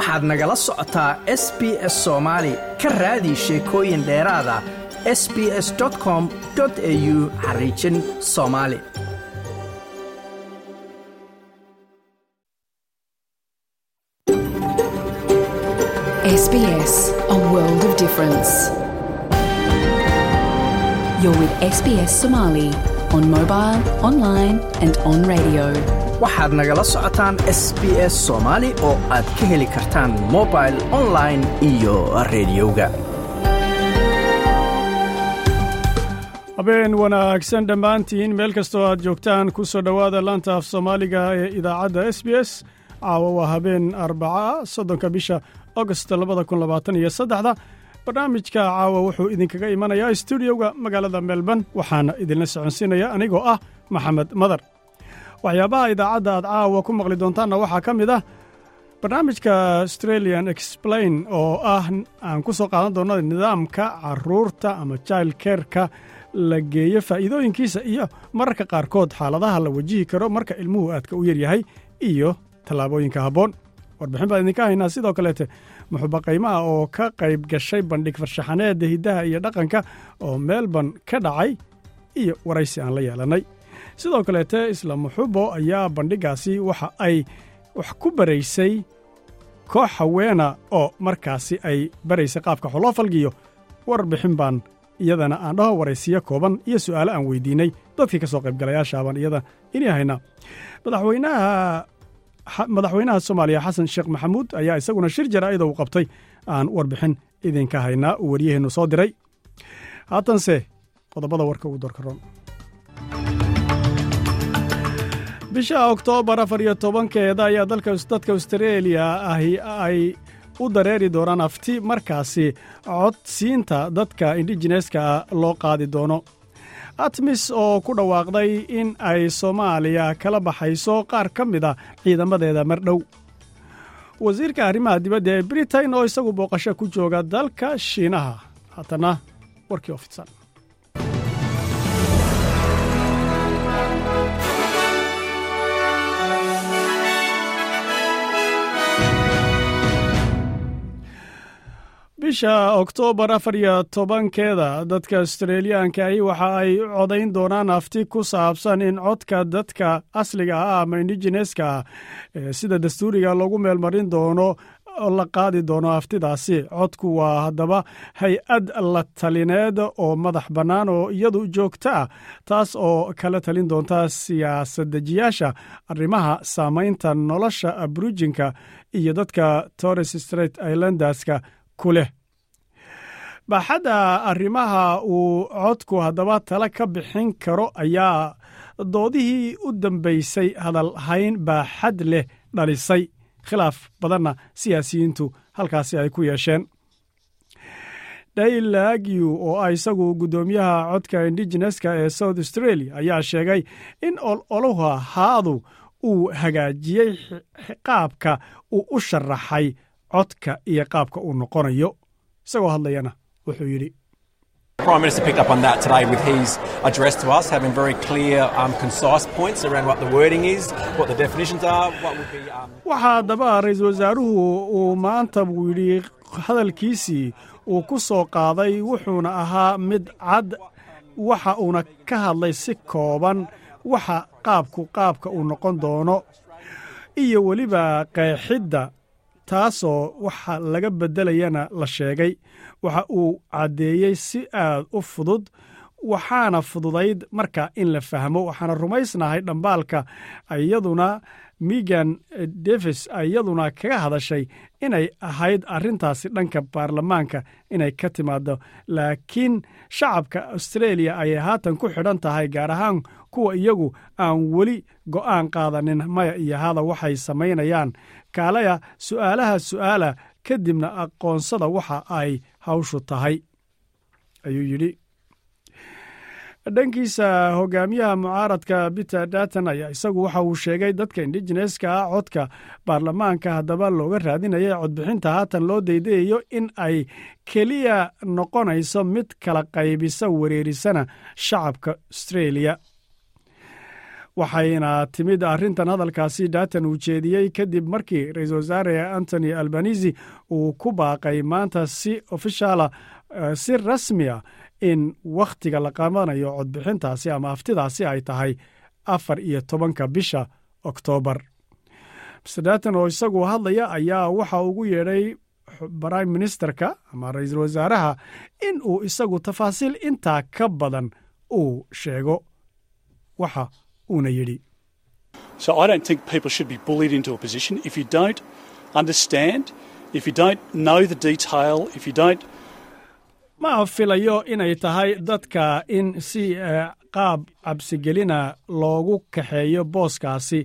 waxaad nagala socotaa s b s soomaali ka raadi sheekooyin dheeraada s b s com au xariijin soomaali SBS, a world of difference. You're with SBS Somali on mobile, online, and on radio. waxaad nagala socotaan s b s soomaali oo aad ka heli kartaan mobil online iyo rediyoga habeen wanaagsan dhammaantiin meel kastoo aad joogtaan ku soo dhowaada laanta af soomaaliga ee idaacadda s b s. Caawa waa habeen arbaca soddonka bisha agost labada kun labaatan iyo saddexda. Barnaamijka caawa wuxuu idinkaga imanayaa stuudioga magaalada melbourne waxaana idinla soconsiinaya anigoo ah maxamed madar. Waxyaabaha idaacadda aad caawa ku maqli doontaanna waxaa ka mid ah barnaamijka australian explain oo ah aan ku soo qaadan doonno nidaamka carruurta ama child kerka la geeyo faa'iidooyinkiisa iyo mararka qaarkood xaaladaha la wajihi karo marka ilmuhu aadka u yaryahay iyo tallaabooyinka habboon. Warbixin baan idinka haynaa sidoo kaleete muxuba qaymaha oo ka qayb gashay bandhig farshaxaneedda hiddaha iyo dhaqanka oo melbourne ka dhacay iyo waraysi aan la yeelannay sidoo kaleete isla muxubo ayaa bandhiggaasi waxa ay wax ku baraysay koox haweena oo markaasi ay baraysay qaabka xoloo falgiyo warbixin baan iyadana aan dhaho waraysiyo kooban iyo su'aalo aan weydiinnay dadkii ka soo qaybgalayaashaabaan iyada inay haynaa madaxweynaha madaxweynaha soomaaliya xasan sheekh maxamuud ayaa isaguna shir jaraa'ida uu qabtay aan warbixin idinka haynaa uu waryaheennu soo diray. Haatanse qodobada warka ugu dorkaroon bisha oktoobar afar iyo tobankeeda ayaa dadka austareeliya ahi ay u dareeri doonaan afti markaasi codsiinta dadka indijineska loo qaadi doono. Atmis oo ku dhawaaqday in ay soomaaliya kala baxayso qaar ka mid a ciidamadeeda mardhow wasiirka arrimaha dibadda ee britain oo isagu booqasho ku jooga dalka shiinaha. Haatana warkii oo fidsan bisha oktoobar afar iyo tobankeeda dadka australiyaankahi waxa ay codayn doonaan afti ku saabsan in codka dadka asliga ah ama indijineska ah sida dastuuriga loogu meelmarin doono la qaadi doono aftidaasi codku waa haddaba hay'ad la talineed oo madax bannaan oo iyadu joogto ah taas oo kala talin doonta siyaasaddejiyaasha arrimaha saamaynta nolosha abrujinka iyo dadka torres straight islanderska baaxadda arrimaha uu codku haddaba tala ka bixin karo ayaa doodihii u dambaysay hadalhayn baaxad leh dhalisay. Khilaaf badanna siyaasiyiintu halkaasi ay ku yeesheen. Daylagyu oo ah isagu guddoomiyaha codka indijineska ee south australia ayaa sheegay in ololuha haadu uu hagaajiyey qaabka uu u sharaxay codka iyo qaabka uu noqonayo. Isagoo hadlayana wuxuu yidhi Prime Minister picked up on that today with his address to us, having very clear, um, concise points around what the wording is, what the definitions are, what would be. Um... waxaa haddaba ra'iisul wasaaruhu uu maanta buu yidhi hadalkiisii uu ku soo qaaday wuxuuna ahaa mid cad waxa uuna ka hadlay si kooban waxa qaabku qaabka uu noqon doono iyo weliba qeexidda taasoo waxa laga beddelayana la sheegay. Waxa uu caddeeyey si aad u fudud waxaana fududayd marka in la fahmo. Waxaana rumaysnahay dhambaalka iyaduna megan davis iyaduna kaga hadashay inay ahayd arrintaasi dhanka baarlamaanka inay ka timaado laakiin shacabka austareeliya ayay haatan ku xidhan tahay gaar ahaan kuwa iyagu aan weli go'aan qaadanin. Maya iyo hada waxay samaynayaan kaalaya su'aalaha su'aala kadibna aqoonsada waxa ay hawshu tahay ayuu yidhi. Dhankiisa hogaamiyaha mucaaradka peter datan ayaa isagu waxa uu sheegay dadka indijineska ah codka baarlamaanka haddaba looga raadinaya codbixinta haatan loo daydayayo in ay keliya noqonayso mid kala qaybisa wereerisana shacabka australia waxayna timid arrintan hadalkaasi daatan uu jeediyey kadib markii ra'iisul wasaare antony albanisi uu ku baaqay maanta si ofishaala si rasmiya in wakhtiga la qabanayo codbixintaasi ama aftidaasi ay tahay afar iyo tobanka bisha oktoobar mr. Datan oo isagu hadlaya ayaa waxa ugu yeedhay prime ministerka ama ra'iisul wasaaraha in uu isagu tafaasiil intaa ka badan uu sheego. Waxa uuna yidhi So I don't think people should be bullied into a position. If you don't understand, if you don't know the detail, if you don't ma filayo inay tahay dadka in si qaab cabsigelina loogu kaxeeyo booskaasi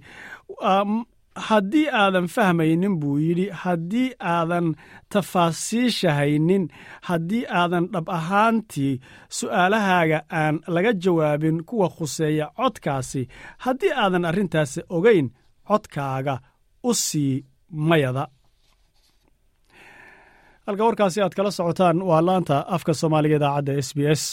haddii aadan fahmaynin buu yidhi haddii aadan tafaasiishahaynin haddii aadan dhab ahaantii su'aalahaaga aan laga jawaabin kuwa khuseeya codkaasi haddii aadan arrintaasi ogayn codkaaga u sii mayada. Halka warkaasi aad kala socotaan waa laanta afka soomaaliga idaacadda s b s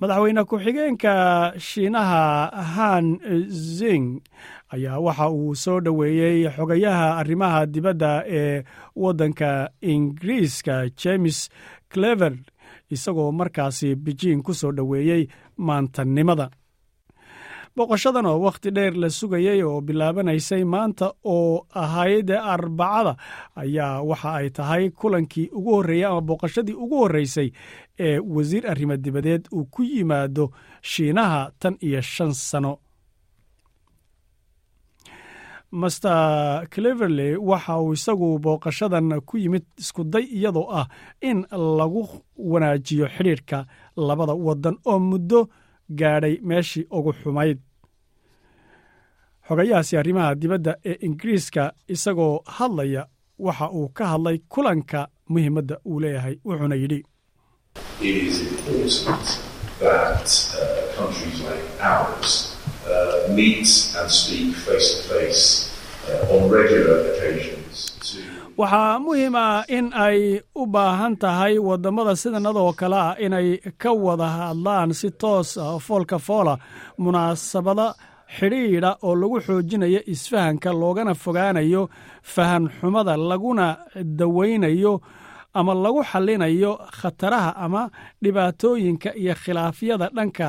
madaxweyne ku-xigeenka shiinaha han zing ayaa waxa uu soo dhoweeyey xogayaha arrimaha dibadda ee waddanka ingiriiska james clever isagoo markaasi beijing ku soo dhoweeyey maantannimada boqoshadan oo wakhti dheer la sugayey oo bilaabanaysay maanta oo ahayd arbacada ayaa waxa ay tahay kulankii ugu horreeyey ama booqashadii ugu horreysay ee wasiir arrimo dibadeed uu ku yimaado shiinaha tan iyo shan sano. Master cleverley waxa uu isagu booqashadan ku yimid iskuday iyadoo ah in lagu wanaajiyo xidhiidhka labada waddan oo muddo gaadhay meeshii ugu xumayd xogayahaasi arrimaha dibadda ee ingiriiska isagoo hadlaya waxa uu ka hadlay kulanka muhiimadda uu leeyahay wuxuuna yidhi waxaa muhiim ah in ay u baahan tahay waddammada sidanadoo kale ah inay ka wada hadlaan si toos ah foolka foola munaasabada xidhiidha oo lagu xoojinayo isfahanka loogana fogaanayo fahan xumada laguna dawaynayo ama lagu xallinayo khataraha ama dhibaatooyinka iyo khilaafyada dhanka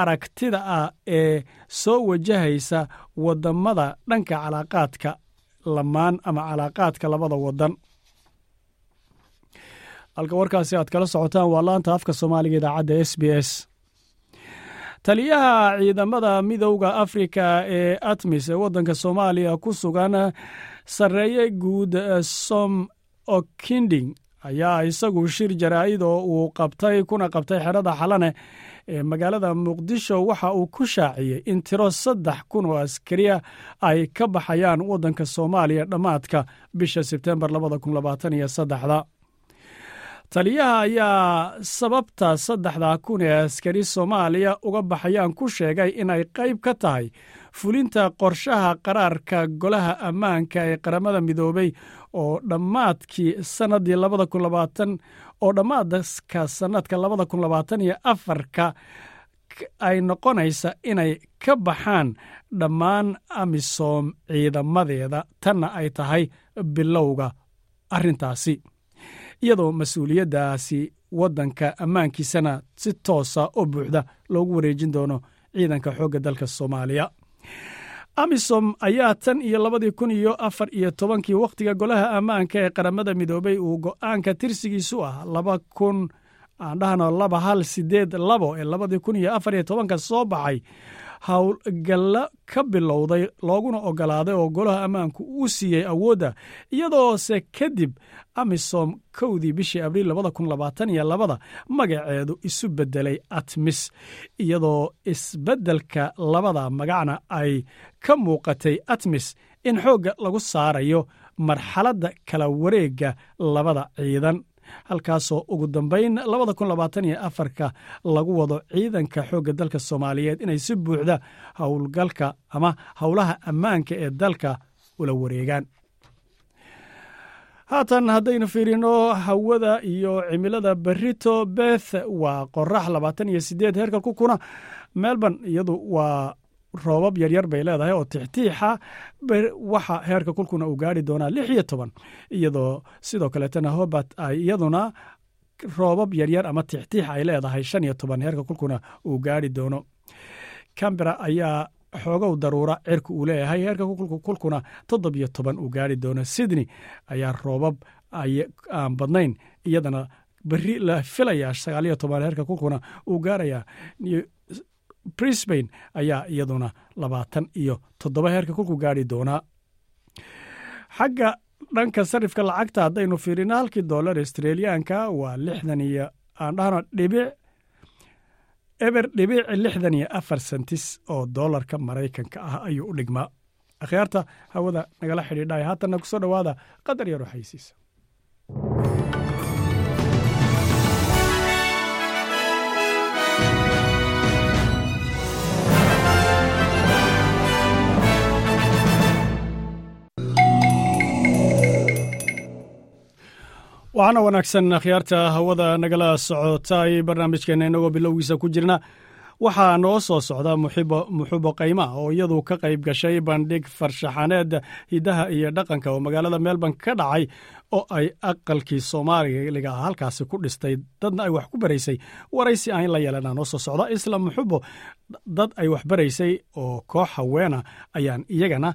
aragtida ah ee soo wajahaysa wadammada dhanka calaaqaadka lamaan ama calaaqaadka labada wadan halka warkaasi aad kala socotaan waa laanta afka soomaaliga idaacadda s b s taliyaha ciidamada midowda afrika ee atmis ee waddanka soomaaliya ku sugan sarreeye guud som okinding ayaa isagu shir jaraa'id oo uu qabtay kuna qabtay xerada xalane ee magaalada muqdisho. Waxa uu ku shaaciyey in tiro saddex kun oo askariya ay ka baxayaan waddanka soomaaliya dhammaadka bisha sebtembar da taliyaha ayaa sababta saddexda kun ee askari soomaaliya uga baxayaan ku sheegay inay qayb ka tahay fulinta qorshaha qaraarka golaha ammaanka ee qaramada midoobey oo dhammaadkii sanadii oo dhammaadka sannadka labada kun labaatan iyo afarka ay noqonaysa inay ka baxaan dhammaan amisom ciidamadeeda. Tanna ay tahay bilowga arrintaasi iyadoo mas'uuliyaddaasi waddanka ammaankiisana si toosa oo buuxda loogu wareejin doono ciidanka xoogga dalka soomaaliya. Amisom ayaa tan iyo labadii kun iyo afar iyo tobankii wakhtiga golaha ammaanka ee qaramada midoobey uu go'aanka tirsigiisu ah laba kun aan dhahno laba hal sideed labo ee labadii kun iyo afar iyo tobanka soo baxay howlgallo ka bilowday looguna ogolaaday oo golaha ammaanku uu siiyey awoodda iyadoose kadib amisom kowdii bishii abriil labada kun labaatan iyo labada magaceedu isu beddelay atmis iyadoo isbeddelka labada magacna ay ka muuqatay atmis in xoogga lagu saarayo marxaladda kala wareegga labada ciidan halkaasoo ugu dambayn labada kun labaatan iyo afarka lagu wado ciidanka xoogga dalka soomaaliyeed inay si buuxda howlgalka ama howlaha ammaanka ee dalka ula wareegaan. Haatan haddaynu fiirino hawada iyo cimilada berito beth waa qorax labaatan iyo sideed heerka ku kuna melbourne iyadu waa roobab yaryar bay leedahay oo tixtiixa waxa heerka kulkuna uu gaari doonaa lix iyo toban iyadoo sidoo kaleetana hobart ay iyaduna roobab yaryar ama tixtiix ay leedahay shan iyo toban heerka kulkuna uu gaari doono. Cambera ayaa xoogow daruura cirka uu leeyahay heerka kulkuna toddob iyo toban uu gaari doono. Sydney ayaa roobab aan badnayn iyadana beri la filayaa sagaaliyo toban heerka kulkuna uu gaarayaa brisbane ayaa iyaduna labaatan iyo toddoba heerka kulku gaari doonaa xagga dhanka sarifka lacagta haddaynu fiirino halkii dollar australiyaanka waa lixdan iyo aan dhahno dhibic eber dhibic lixdan iyo afar sentis oo doolarka maraykanka ah ayuu u dhigmaa. Akhyaarta hawada nagala xidhiidhay haatanna ku soo dhowaada qadar yar waxaysiisa waxaana wanaagsan akhyaarta hawada nagala socotay barnaamijkeena inagoo bilowgiisa ku jirna. Waxaa noo soo socda muxubo qayma oo iyadu ka qayb gashay bandhig farshaxaneed hidaha iyo dhaqanka oo magaalada melbourne ka dhacay oo ay aqalkii soomaaliga halkaasi ku dhistay. Dadna ay wax ku baraysay waraysi aan la yeelana noo soo socda. Isla muxubo dad ay wax baraysay oo koox haweena ayaan iyagana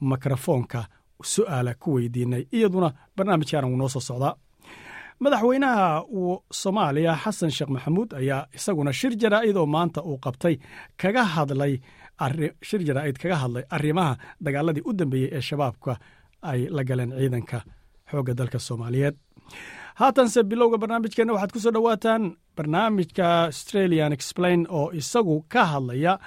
mikrofoonka su'aala ku weydiinay iyaduna barnaamijkaana wuu noo soo socdaa madaxweynaha soomaaliya xasan sheekh maxamuud ayaa isaguna shir jaraa'id oo maanta uu qabtay kaga hadlay shir jaraa'id kaga hadlay arrimaha dagaaladii u dambeeyey ee shabaabka ay la galeen ciidanka xoogga dalka soomaaliyeed. Haatanse bilowga barnaamijkeenna waxaad ku soo dhowaataan barnaamijka australian explain oo isagu ka hadlaya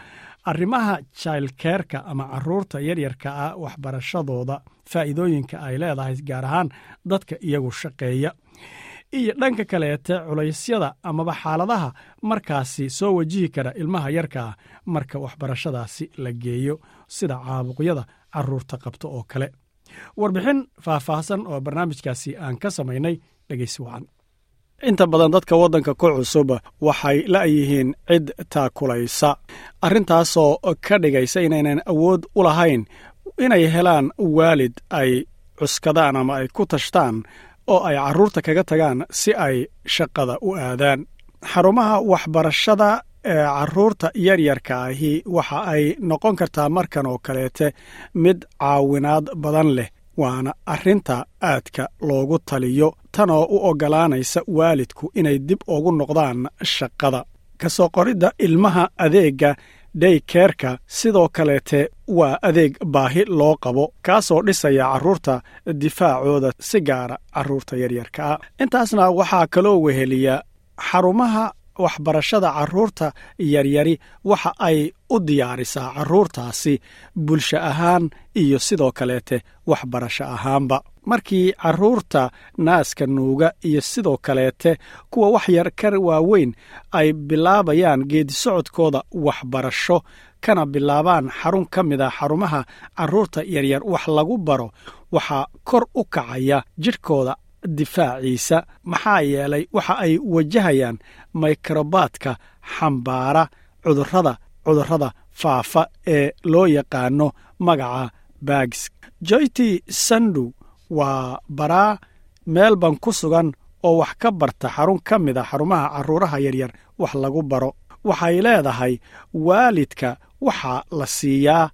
arrimaha jilkeerka ama carruurta yaryarka ah waxbarashadooda faa'iidooyinka ay leedahay gaar ahaan dadka iyagu shaqeeya iyo dhanka kaleete culaysyada amaba xaaladaha markaasi soo wajihi kara ilmaha yarkaa marka waxbarashadaasi la geeyo sida caabuqyada carruurta qabto oo kale. Warbixin faahfaahsan oo barnaamijkaasi aan ka samaynay dhegeysi wacan. Inta badan dadka waddanka ku cusub waxay la'yihiin cid taakulaysa. Arrintaasoo ka dhigaysa inaynan awood u lahayn inay helaan waalid ay cuskadaan ama ay ku tashtaan oo ay carruurta kaga tagaan si ay shaqada u aadaan. Xarumaha waxbarashada ee carruurta yaryarka ahi waxa ay noqon kartaa markan oo kaleete mid caawinaad badan leh waana arrinta aadka loogu taliyo tanoo u oggolaanaysa waalidku inay dib ugu noqdaan shaqada. Ka soo qoridda ilmaha adeegga dhaykeerka sidoo kaleete waa adeeg baahi loo qabo kaasoo dhisaya carruurta difaacooda si gaara carruurta yaryarka ah. Intaasna waxaa kaloo weheliya xarumaha waxbarashada carruurta yaryari. Waxa ay u diyaarisaa carruurtaasi bulsho ahaan iyo sidoo kaleete waxbarasho ahaanba markii carruurta naaska nuuga iyo sidoo kaleete kuwa wax yar ka waaweyn ay bilaabayaan geedisocodkooda waxbarasho kana bilaabaan xarun ka mid a xarumaha carruurta yaryar wax lagu baro waxaa kor u kacaya jidhkooda difaaciisa. Maxaa yeelay waxa ay wajahayaan mikrobaadka xambaara cudurrada cudurrada faafa ee loo yaqaano magaca bags joyti sandu waa baraa meelban ku sugan oo wax ka barta xarun ka mid a xarumaha carruuraha yaryar wax lagu baro. Waxay leedahay waalidka waxaa la siiyaa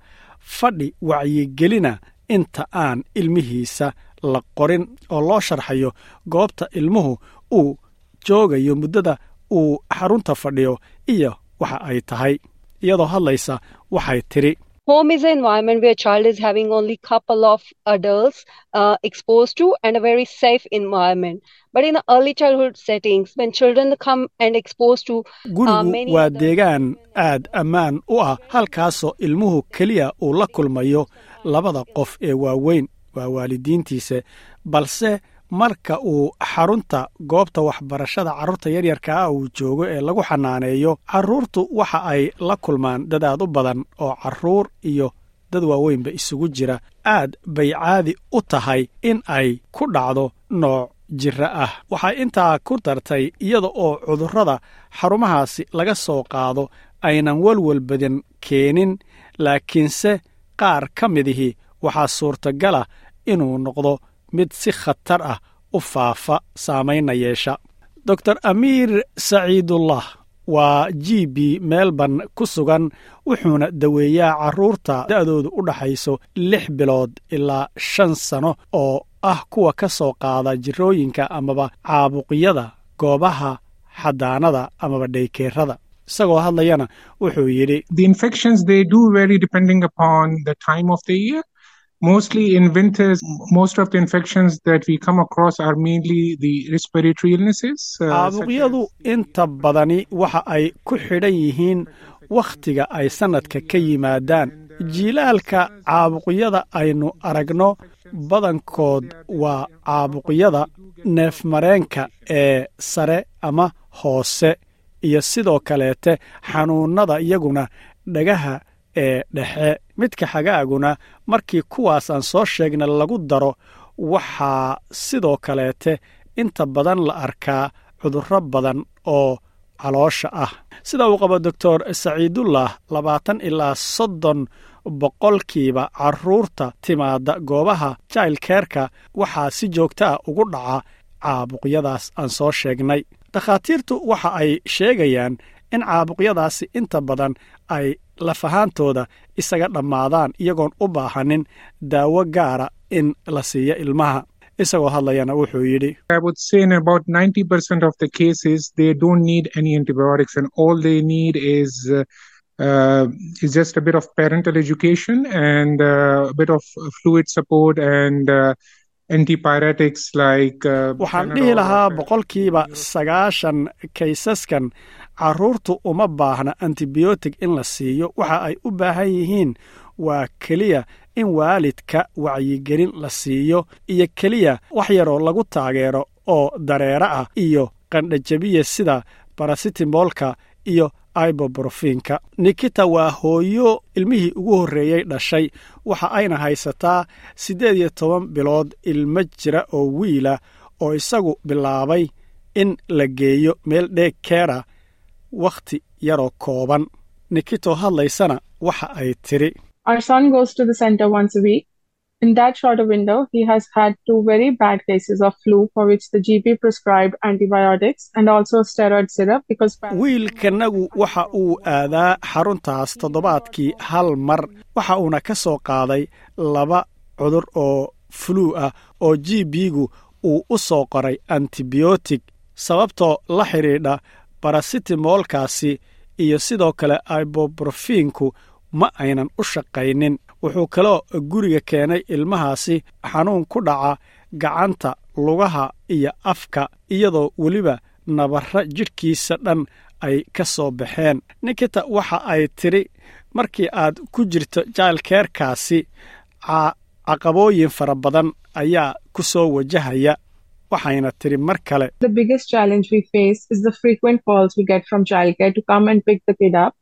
fadhi wacyigelina inta aan ilmihiisa la qorin oo loo sharxayo goobta ilmuhu uu joogayo muddada uu xarunta fadhiyo iyo waxa ay tahay. Iyadoo hadlaysa waxay tidhi Home is an environment where a child is having only couple of adults uh, exposed to and a very safe environment. But in the early childhood settings, when children come and exposed to gurigu waa deegaan aad ammaan u ah halkaasoo ilmuhu keliya uu la kulmayo labada qof ee waaweyn waa waalidiintiisa balse marka uu xarunta goobta waxbarashada carruurta yaryarka ah uu joogo ee lagu xanaaneeyo carruurtu waxa ay la kulmaan dad aad u badan oo carruur iyo dad waaweynba isugu jira. Aad bay caadi u tahay in ay ku dhacdo nooc jira ah. Waxay intaa ku dartay iyada oo cudurrada xarumahaasi laga soo qaado aynan walwal badan keenin laakiinse qaar ka midihii waxaa suurtagala inuu noqdo mid si khatar ah u faafa saamaynna yeesha. Dor amiir saciidullah waa g b melbourne ku sugan wuxuuna daweeyaa carruurta da'doodu u dhaxayso lix bilood ilaa shan sano oo ah kuwa ka soo qaada jirooyinka amaba caabuqyada goobaha xadaanada amaba dhaykeerada isagoo hadlayana wuxuu yidhi Mostly in winters, most of the infections that we come across are mainly the respiratory illnesses. uh, caabuqyadu inta badani waxa ay ku xidhan yihiin wakhtiga ay sannadka ka yimaadaan jiilaalka caabuqyada aynu aragno badankood waa caabuqyada neefmareenka ee sare ama hoose iyo sidoo kaleete xanuunnada iyaguna dhagaha ee dhexe midka xagaaguna markii kuwaas aan soo sheegna lagu daro waxaa sidoo kaleete inta badan la arkaa cudurro badan oo caloosha ah. Sida uu qabo doctor saciidullah labaatan ilaa soddon boqolkiiba carruurta timaadda goobaha jailkeerka waxaa si joogta ah ugu dhaca caabuqyadaas aan soo sheegnay. Dakhaatiirtu waxa ay sheegayaan in caabuqyadaasi inta badan ay lafahaantooda isaga dhammaadaan iyagoon u baahanin daawo gaara in la siiyo ilmaha isagoo hadlayana wuxuu yidhi I would say in about 90% of the cases, they don't need any antibiotics, and all they need is is just a bit of parental education and a bit of fluid support and antipyretics like. Waxaan dhihi lahaa boqolkiiba sagaashan kaysaskan carruurtu uma baahna antibiyootig in la siiyo. Waxa ay u baahan yihiin waa keliya in waalidka wacyigelin la siiyo iyo keliya wax yaroo lagu taageero oo dareero ah iyo qandhajabiya sida barasitimoolka iyo ibobrofenka nikita waa hooyo ilmihii ugu horreeyey dhashay. Waxa ayna haysataa siddeed iyo toban bilood ilmo jira oo wiila oo isagu bilaabay in la geeyo meel dheeg keera wakhti yaroo kooban. Nikitoo hadlaysana waxa ay tiri Our son goes to the center once a week. In that shorter window, he has had two very bad cases of flu for which the GP prescribed antibiotics and also steroid syrup because wiilkanagu waxa uu aadaa xaruntaas toddobaadkii hal mar waxa uuna ka soo qaaday laba cudur oo fluu ah oo g b-gu uu u soo qoray antibiyootig sababtoo la xidhiidha barasitimoolkaasi iyo sidoo kale ibobrofinku ma aynan u shaqaynin. Wuxuu kaloo guriga keenay ilmahaasi xanuun ku dhaca gacanta lugaha iyo afka iyadoo weliba nabarra jidhkiisa dhan ay ka soo baxeen. Nikita waxa ay tidhi markii aad ku jirto jailkeerkaasi caqabooyin fara badan ayaa ku soo wajahaya waxayna tidhi mar kale the biggest challenge we face is the frequent calls we get from childcare to come and pick the kid up,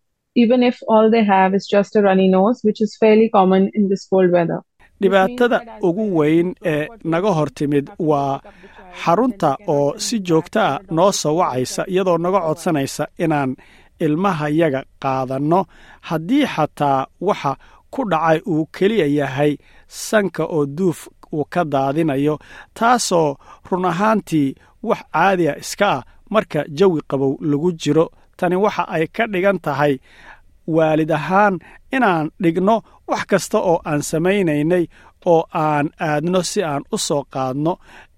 even if all they have is just a runny nose, which is fairly common in this cold weather. dhibaatada ugu weyn ee naga hor timid waa xarunta oo si joogto ah noo soo wacaysa iyadoo naga codsanaysa inaan ilmahayaga qaadanno haddii xataa waxa ku dhacay uu keliya yahay sanka oo duuf uu ka daadinayo taasoo run ahaantii wax caadiya iska ah marka jawi qabow lagu jiro. Tani waxa ay ka dhigan tahay waalid ahaan inaan dhigno wax kasta oo aan samaynaynay oo aan aadno si aan u soo qaadno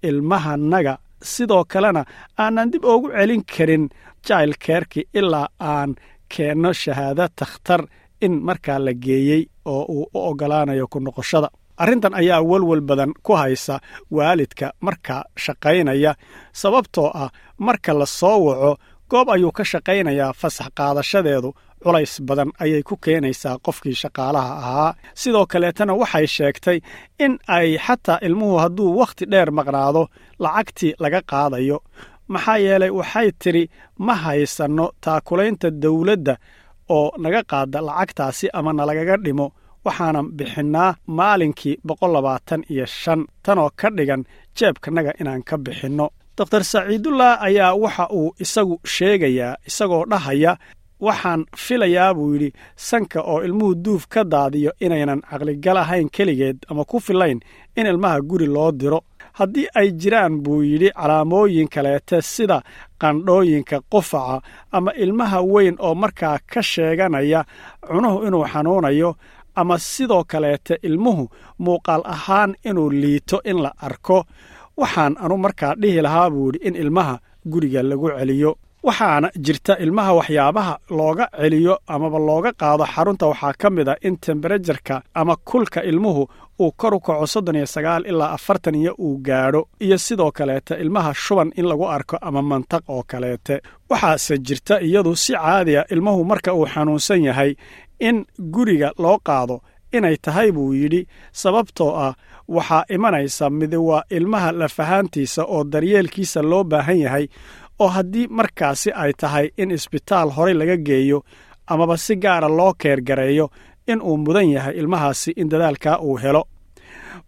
ilmahanaga sidoo kalena aanan dib oogu celin karin jailkeerki ilaa aan keenno shahaado takhtar in markaa la geeyey oo uu u oggolaanayo ku noqoshada arrintan ayaa welwel badan ku haysa waalidka markaa shaqaynaya sababtoo ah marka la soo waco goob ayuu ka shaqaynayaa fasax qaadashadeedu. Culays badan ayay ku keenaysaa qofkii shaqaalaha ahaa. Sidoo kaleetana waxay sheegtay in ay xataa ilmuhu hadduu wakhti dheer maqnaado lacagtii laga qaadayo. Maxaa yeelay waxay tidhi ma haysanno taakulaynta dawladda oo naga qaada lacagtaasi ama nalagaga dhimo waxaanan bixinnaa maalinkii boqol labaatan iyo shan. Tanoo ka dhigan jeebkanaga inaan ka bixinno. Doktor saciidullah ayaa waxa uu isagu sheegayaa isagoo dhahaya waxaan filayaa buu yidhi sanka oo ilmuhu duuf ka daadiyo inaynan caqligal ahayn keligeed ama ku filayn in ilmaha guri loo diro. Haddii ay jiraan buu yidhi calaamooyin kaleete sida qandhooyinka qufaca ama ilmaha weyn oo markaa ka sheeganaya cunuhu inuu xanuunayo ama sidoo kaleete ilmuhu muuqaal ahaan inuu liito in la arko. Waxaan anu markaa dhihi lahaa buu yidhi in ilmaha guriga lagu celiyo. Waxaana jirta ilmaha waxyaabaha looga celiyo amaba looga qaado. Xarunta waxaa ka mid a in temberajarka ama kulka ilmuhu uu kor u kaco soddon iyo sagaal ilaa afartan iyo uu gaadho. Iyo sidoo kaleete ilmaha shuban in lagu arko ama mantaq oo kaleete. Waxaase jirta iyadu si caadi a ilmuhu marka uu xanuunsan yahay in guriga loo qaado inay tahay buu yidhi sababtoo ah waxaa imanaysa midi waa ilmaha lafahaantiisa oo daryeelkiisa loo baahan yahay oo haddii markaasi ay tahay in isbitaal horey laga geeyo amaba si gaara loo keergareeyo in uu mudan yahay ilmahaasi in dadaalkaa uu helo.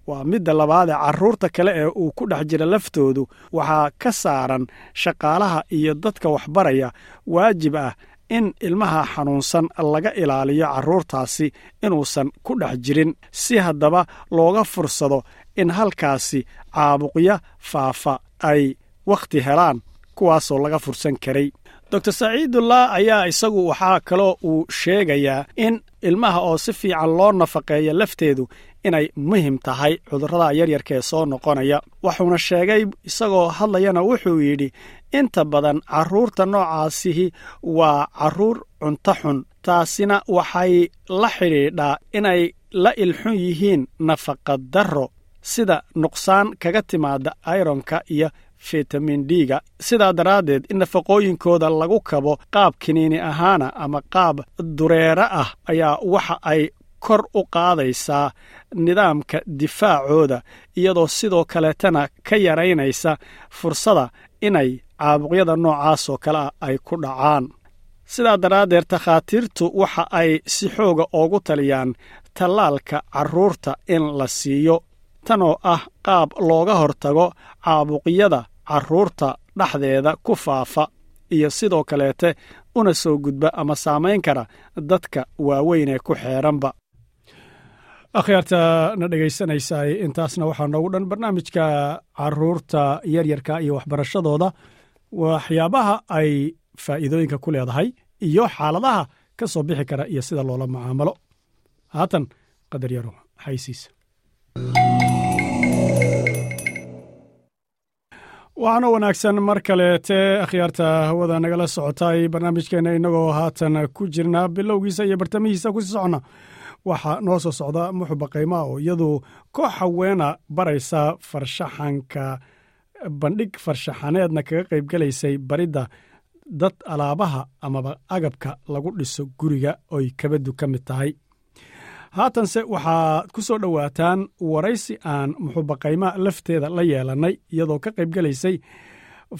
Waa midda labaadee carruurta kale ee uu ku dhex jira laftoodu waxaa ka saaran shaqaalaha iyo dadka waxbaraya waajib ah in ilmaha xanuunsan laga ilaaliyo carruurtaasi inuusan ku dhex jirin. Si haddaba looga fursado in halkaasi caabuqya faafa ay wakhti helaan kuwaasoo laga fursan karay. Doctor saciidullah ayaa isagu waxaa kaloo uu sheegayaa in ilmaha oo si fiican loo nafaqeeya lafteedu inay muhiim tahay cudurrada yaryarka ee soo noqonaya. Wuxuuna sheegay isagoo hadlayana wuxuu yidhi inta badan carruurta noocaasihi waa carruur cunto xun taasina waxay la xidhiidhaa inay la ilxun yihiin nafaqadarro sida nuqsaan kaga timaada ironka iyo fitamin d-ga. Sidaa daraaddeed in nafaqooyinkooda lagu kabo qaab kiniini ahaana ama qaab dureere ah ayaa waxa ay kor u qaadaysaa nidaamka difaacooda iyadoo sidoo kaleetana ka yaraynaysa fursada inay caabuqyada noocaasoo kale ah ay ku dhacaan. Sidaa daraaddeed takhaatiirtu waxa ay si xooga oogu taliyaan tallaalka carruurta in la siiyo tanoo ah qaab looga hortago caabuqyada carruurta dhexdeeda ku faafa iyo sidoo kaleete una soo gudba ama saamayn kara dadka waaweyn ee ku xeeranba. Akhyaarta na dhegaysanaysaay intaasna waxaa noogu dhan barnaamijka carruurta yaryarka iyo waxbarashadooda waxyaabaha ay faa'iidooyinka ku leedahay iyo xaaladaha ka soo bixi kara iyo sida loola macaamalo. Haatan qadar yaro xaysiisa waxaana wanaagsan mar kaleete akhyaarta hawada nagala socotay barnaamijkeena innagoo haatan ku jirnaa bilowgiisa iyo bartamihiisa ku sii socona. Waxaa noo soo socda muxuba qaymaa oo iyadu koox haweena baraysa farshaxanka bandhig farshaxaneedna kaga qaybgelaysay baridda dad alaabaha amaba agabka lagu dhiso guriga oy kabadu ka mid tahay. Haatanse waxaad ku soo dhowaataan waraysi aan muxubaqayma lafteeda la yeelannay iyadoo ka qaybgelaysay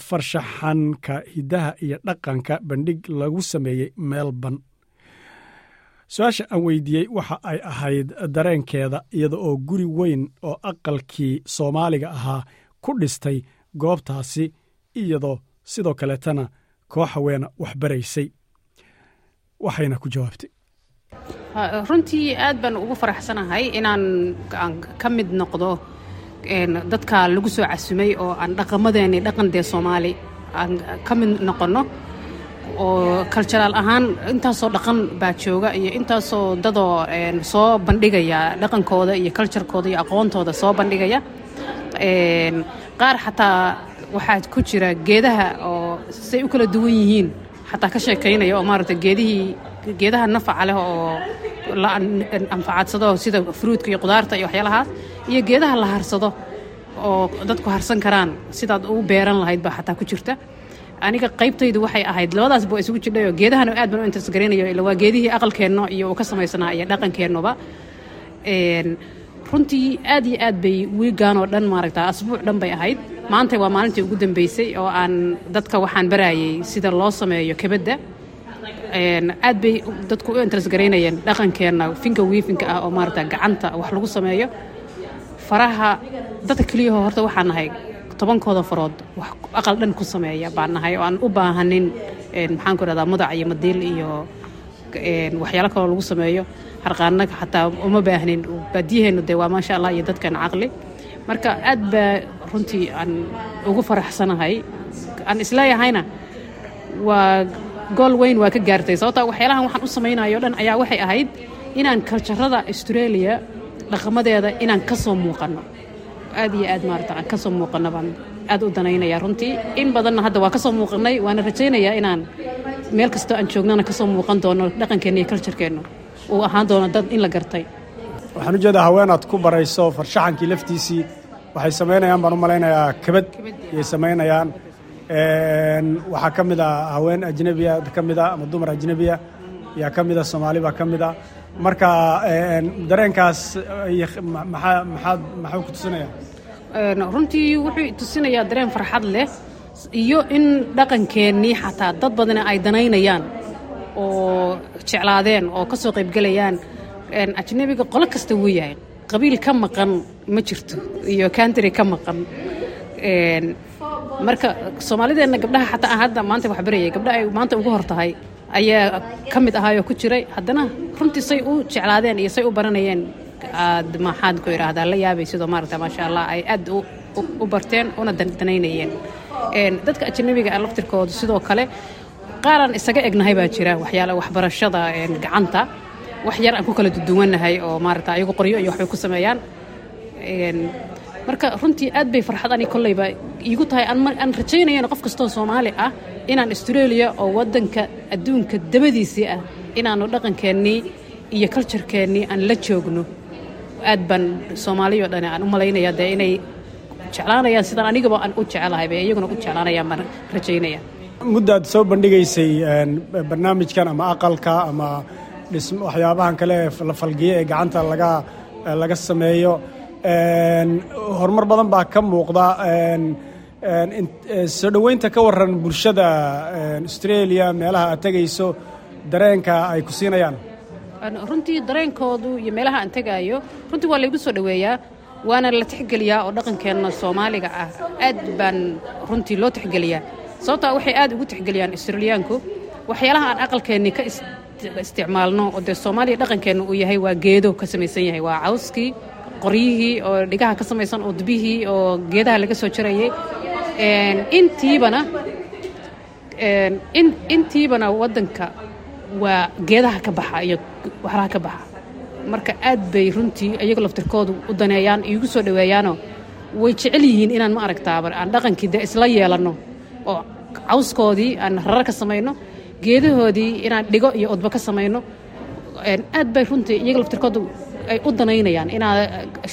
farshaxanka hiddaha iyo dhaqanka bandhig lagu sameeyey melbourne. Su'aasha aan weydiiyey waxa ay ahayd dareenkeeda iyada oo guri weyn oo aqalkii soomaaliga ahaa ku dhistay goobtaasi iyadoo sidoo kaleetana koox haweena wax waxayna ku jawaabtay. Runtii aad baan ugu faraxsanahay inaan ka mid noqdo dadka lagu soo casumay oo aan dhaqamadeeni dhaqan dee soomaali aan ka mid noqonno oo kalturaal ahaan intaasoo dhaqan baa jooga iyo intaasoo dadoo soo bandhigaya dhaqankooda iyo kaljarkooda iyo aqoontooda soo bandhigaya qaar xataa waxaa ku jira geedaha oo say u kala duwan yihiin. Xataa ka sheekaynaya oo maaragta geedihii geedaha nafaca leh oo la anfacadsado sida fruudka iyo qudaarta iyo waxyaalahaas iyo geedaha la harsado oo dadku harsan karaan sidaad u beeran lahayd baa xataa ku jirta. Aniga qaybtaydu waxay ahayd labadaas ba isugu jirdhayoo geedahana aad baan u intersgaraynayo ila waa geedihii aqalkeenno iyo uu ka samaysanaa iyo dhaqankeennuba runtii aad iyo aad bay wiigaan oo dhan maaragta asbuuc dhan bay ahayd. Maanta waa maalintii ugu dambeysay oo aan dadka waxaan barayay sida loo sameeyo kabadda. Aad bay dadku u intersgaraynayeen dhaqankeenna finka wiifinka ah oo maaragta gacanta wax lagu sameeyo. Faraha dadka keliyaho horta waxaan nahay tobankooda farood wax aqal dhan ku sameeya baan nahay oo aan u baahanin. Maxaan ku rahdaa mudac iyo madiil iyo waxyaalo kaloo lagu sameeyo harqaana xataa uma baahnin baadiyaheennu dee waa maasha allah iyo dadkan caqli. Marka aad baa runtii aan ugu faraxsanahay. Aan isleeyahayna waa gool weyn waa ka gaartay. Sababta waxyaalahan waxaan u samaynayo dhan ayaa waxay ahayd inaan kaljarada australia dhaqamadeeda inaan ka soo muuqanno. Aad iyo aad maarata aan ka soo muuqanno baan aad u danaynaya runtii. In badanna hadda waa ka soo muuqanay waana rajaynayaa inaan meel kastoo aan joognana ka soo muuqan doono dhaqankeenna iyo kaljarkeennu uu ahaan doono dad in la gartay. Waxaan u jeedaa haweenaad ku barayso farshaxankii laftiisii waxay samaynayaan baan u malaynayaa kabad. Ayay samaynayaan. Waxaa ka mid a haween ajnebiya ka mid a ama dumar ajnebiya yaa ka mid a soomaali baa ka mid a marka dareenkaas maxaa maxaad maxuu ku tusinayaa runtii wuxuu tusinayaa dareen farxad leh iyo in dhaqankeennii xataa dad badana ay danaynayaan oo jeclaadeen oo ka soo qaybgelayaan ajnebiga qolo kasta wuu yahay. Qabiil ka maqan ma jirto iyo kantry ka maqan. Marka soomaalideenna gabdhaha xataa hadda maanta wax barayay gabdha ay maanta ugu hor tahay ayaa ka mid ahaayoo ku jiray. Haddana runtii say u jeclaadeen iyo say u baranayeen. Aad maxaad ku idhaahdaa la yaabay sidoo maaragta maasha allah ay aad u barteen una danaynayeen dadka ajanabiga ah laftirkoodu sidoo kale qaaraan isaga egnahay baa jira waxyaala waxbarashada gacanta. Wax yar aan ku kala duduwannahay oo maaragta ayagu qoryo iyo waxbay ku sameeyaan. Marka runtii aad bay farxad ani kolleyba iigu tahay aan rajaynayana qof kastoo soomaali ah inaan australia oo waddanka adduunka dabadiisii ah inaannu dhaqankeennii iyo kaljarkeennii aan la joogno. Aad baan soomaaliyo dhani aan u malaynaya dee inay jeclaanayaan sidaan anigaba aan u jecelahay bay iyaguna u jeclaanayaan baan rajaynaya muddaad soo bandhigaysay barnaamijkan ama aqalka ama waxyaabahan kale la falgiye ee gacanta laga laga sameeyo. Horumar badan baa ka muuqda soo dhoweynta ka waran bulshada australia meelaha aad tegayso dareenka ay ku siinayaan. Runtii dareenkoodu iyo meelaha aan tegaayo runtii waa laygu soo dhoweeyaa waana la tixgeliyaa oo dhaqankeenna soomaaliga ah aad baan runtii loo tixgeliyaa sababtaa waxay aad ugu tixgeliyaan australiyaanku waxyaalaha aan aqalkeennii ka isticmaalno oo dee soomaaliya dhaqankeenna uu yahay waa geedo ka samaysan yahay. Waa cawskii qoryihii oo dhigaha ka samaysan oo dubihii oo geedaha laga soo jarayay. Intiibana intiibana waddanka waa geedaha ka baxa iyo waxlaha ka baxa. Marka aad bay runtii iyaga laftirkoodu u daneeyaan iigu soo dhoweeyaanoo way jecel yihiin inaan ma aragtaaba aan dhaqankii dee isla yeelanno oo cawskoodii aan rarar ka samayno geedahoodii inaan dhigo iyo odba ka samayno aad bay runtii iyaga laftirkoodu ay u danaynayaan inaa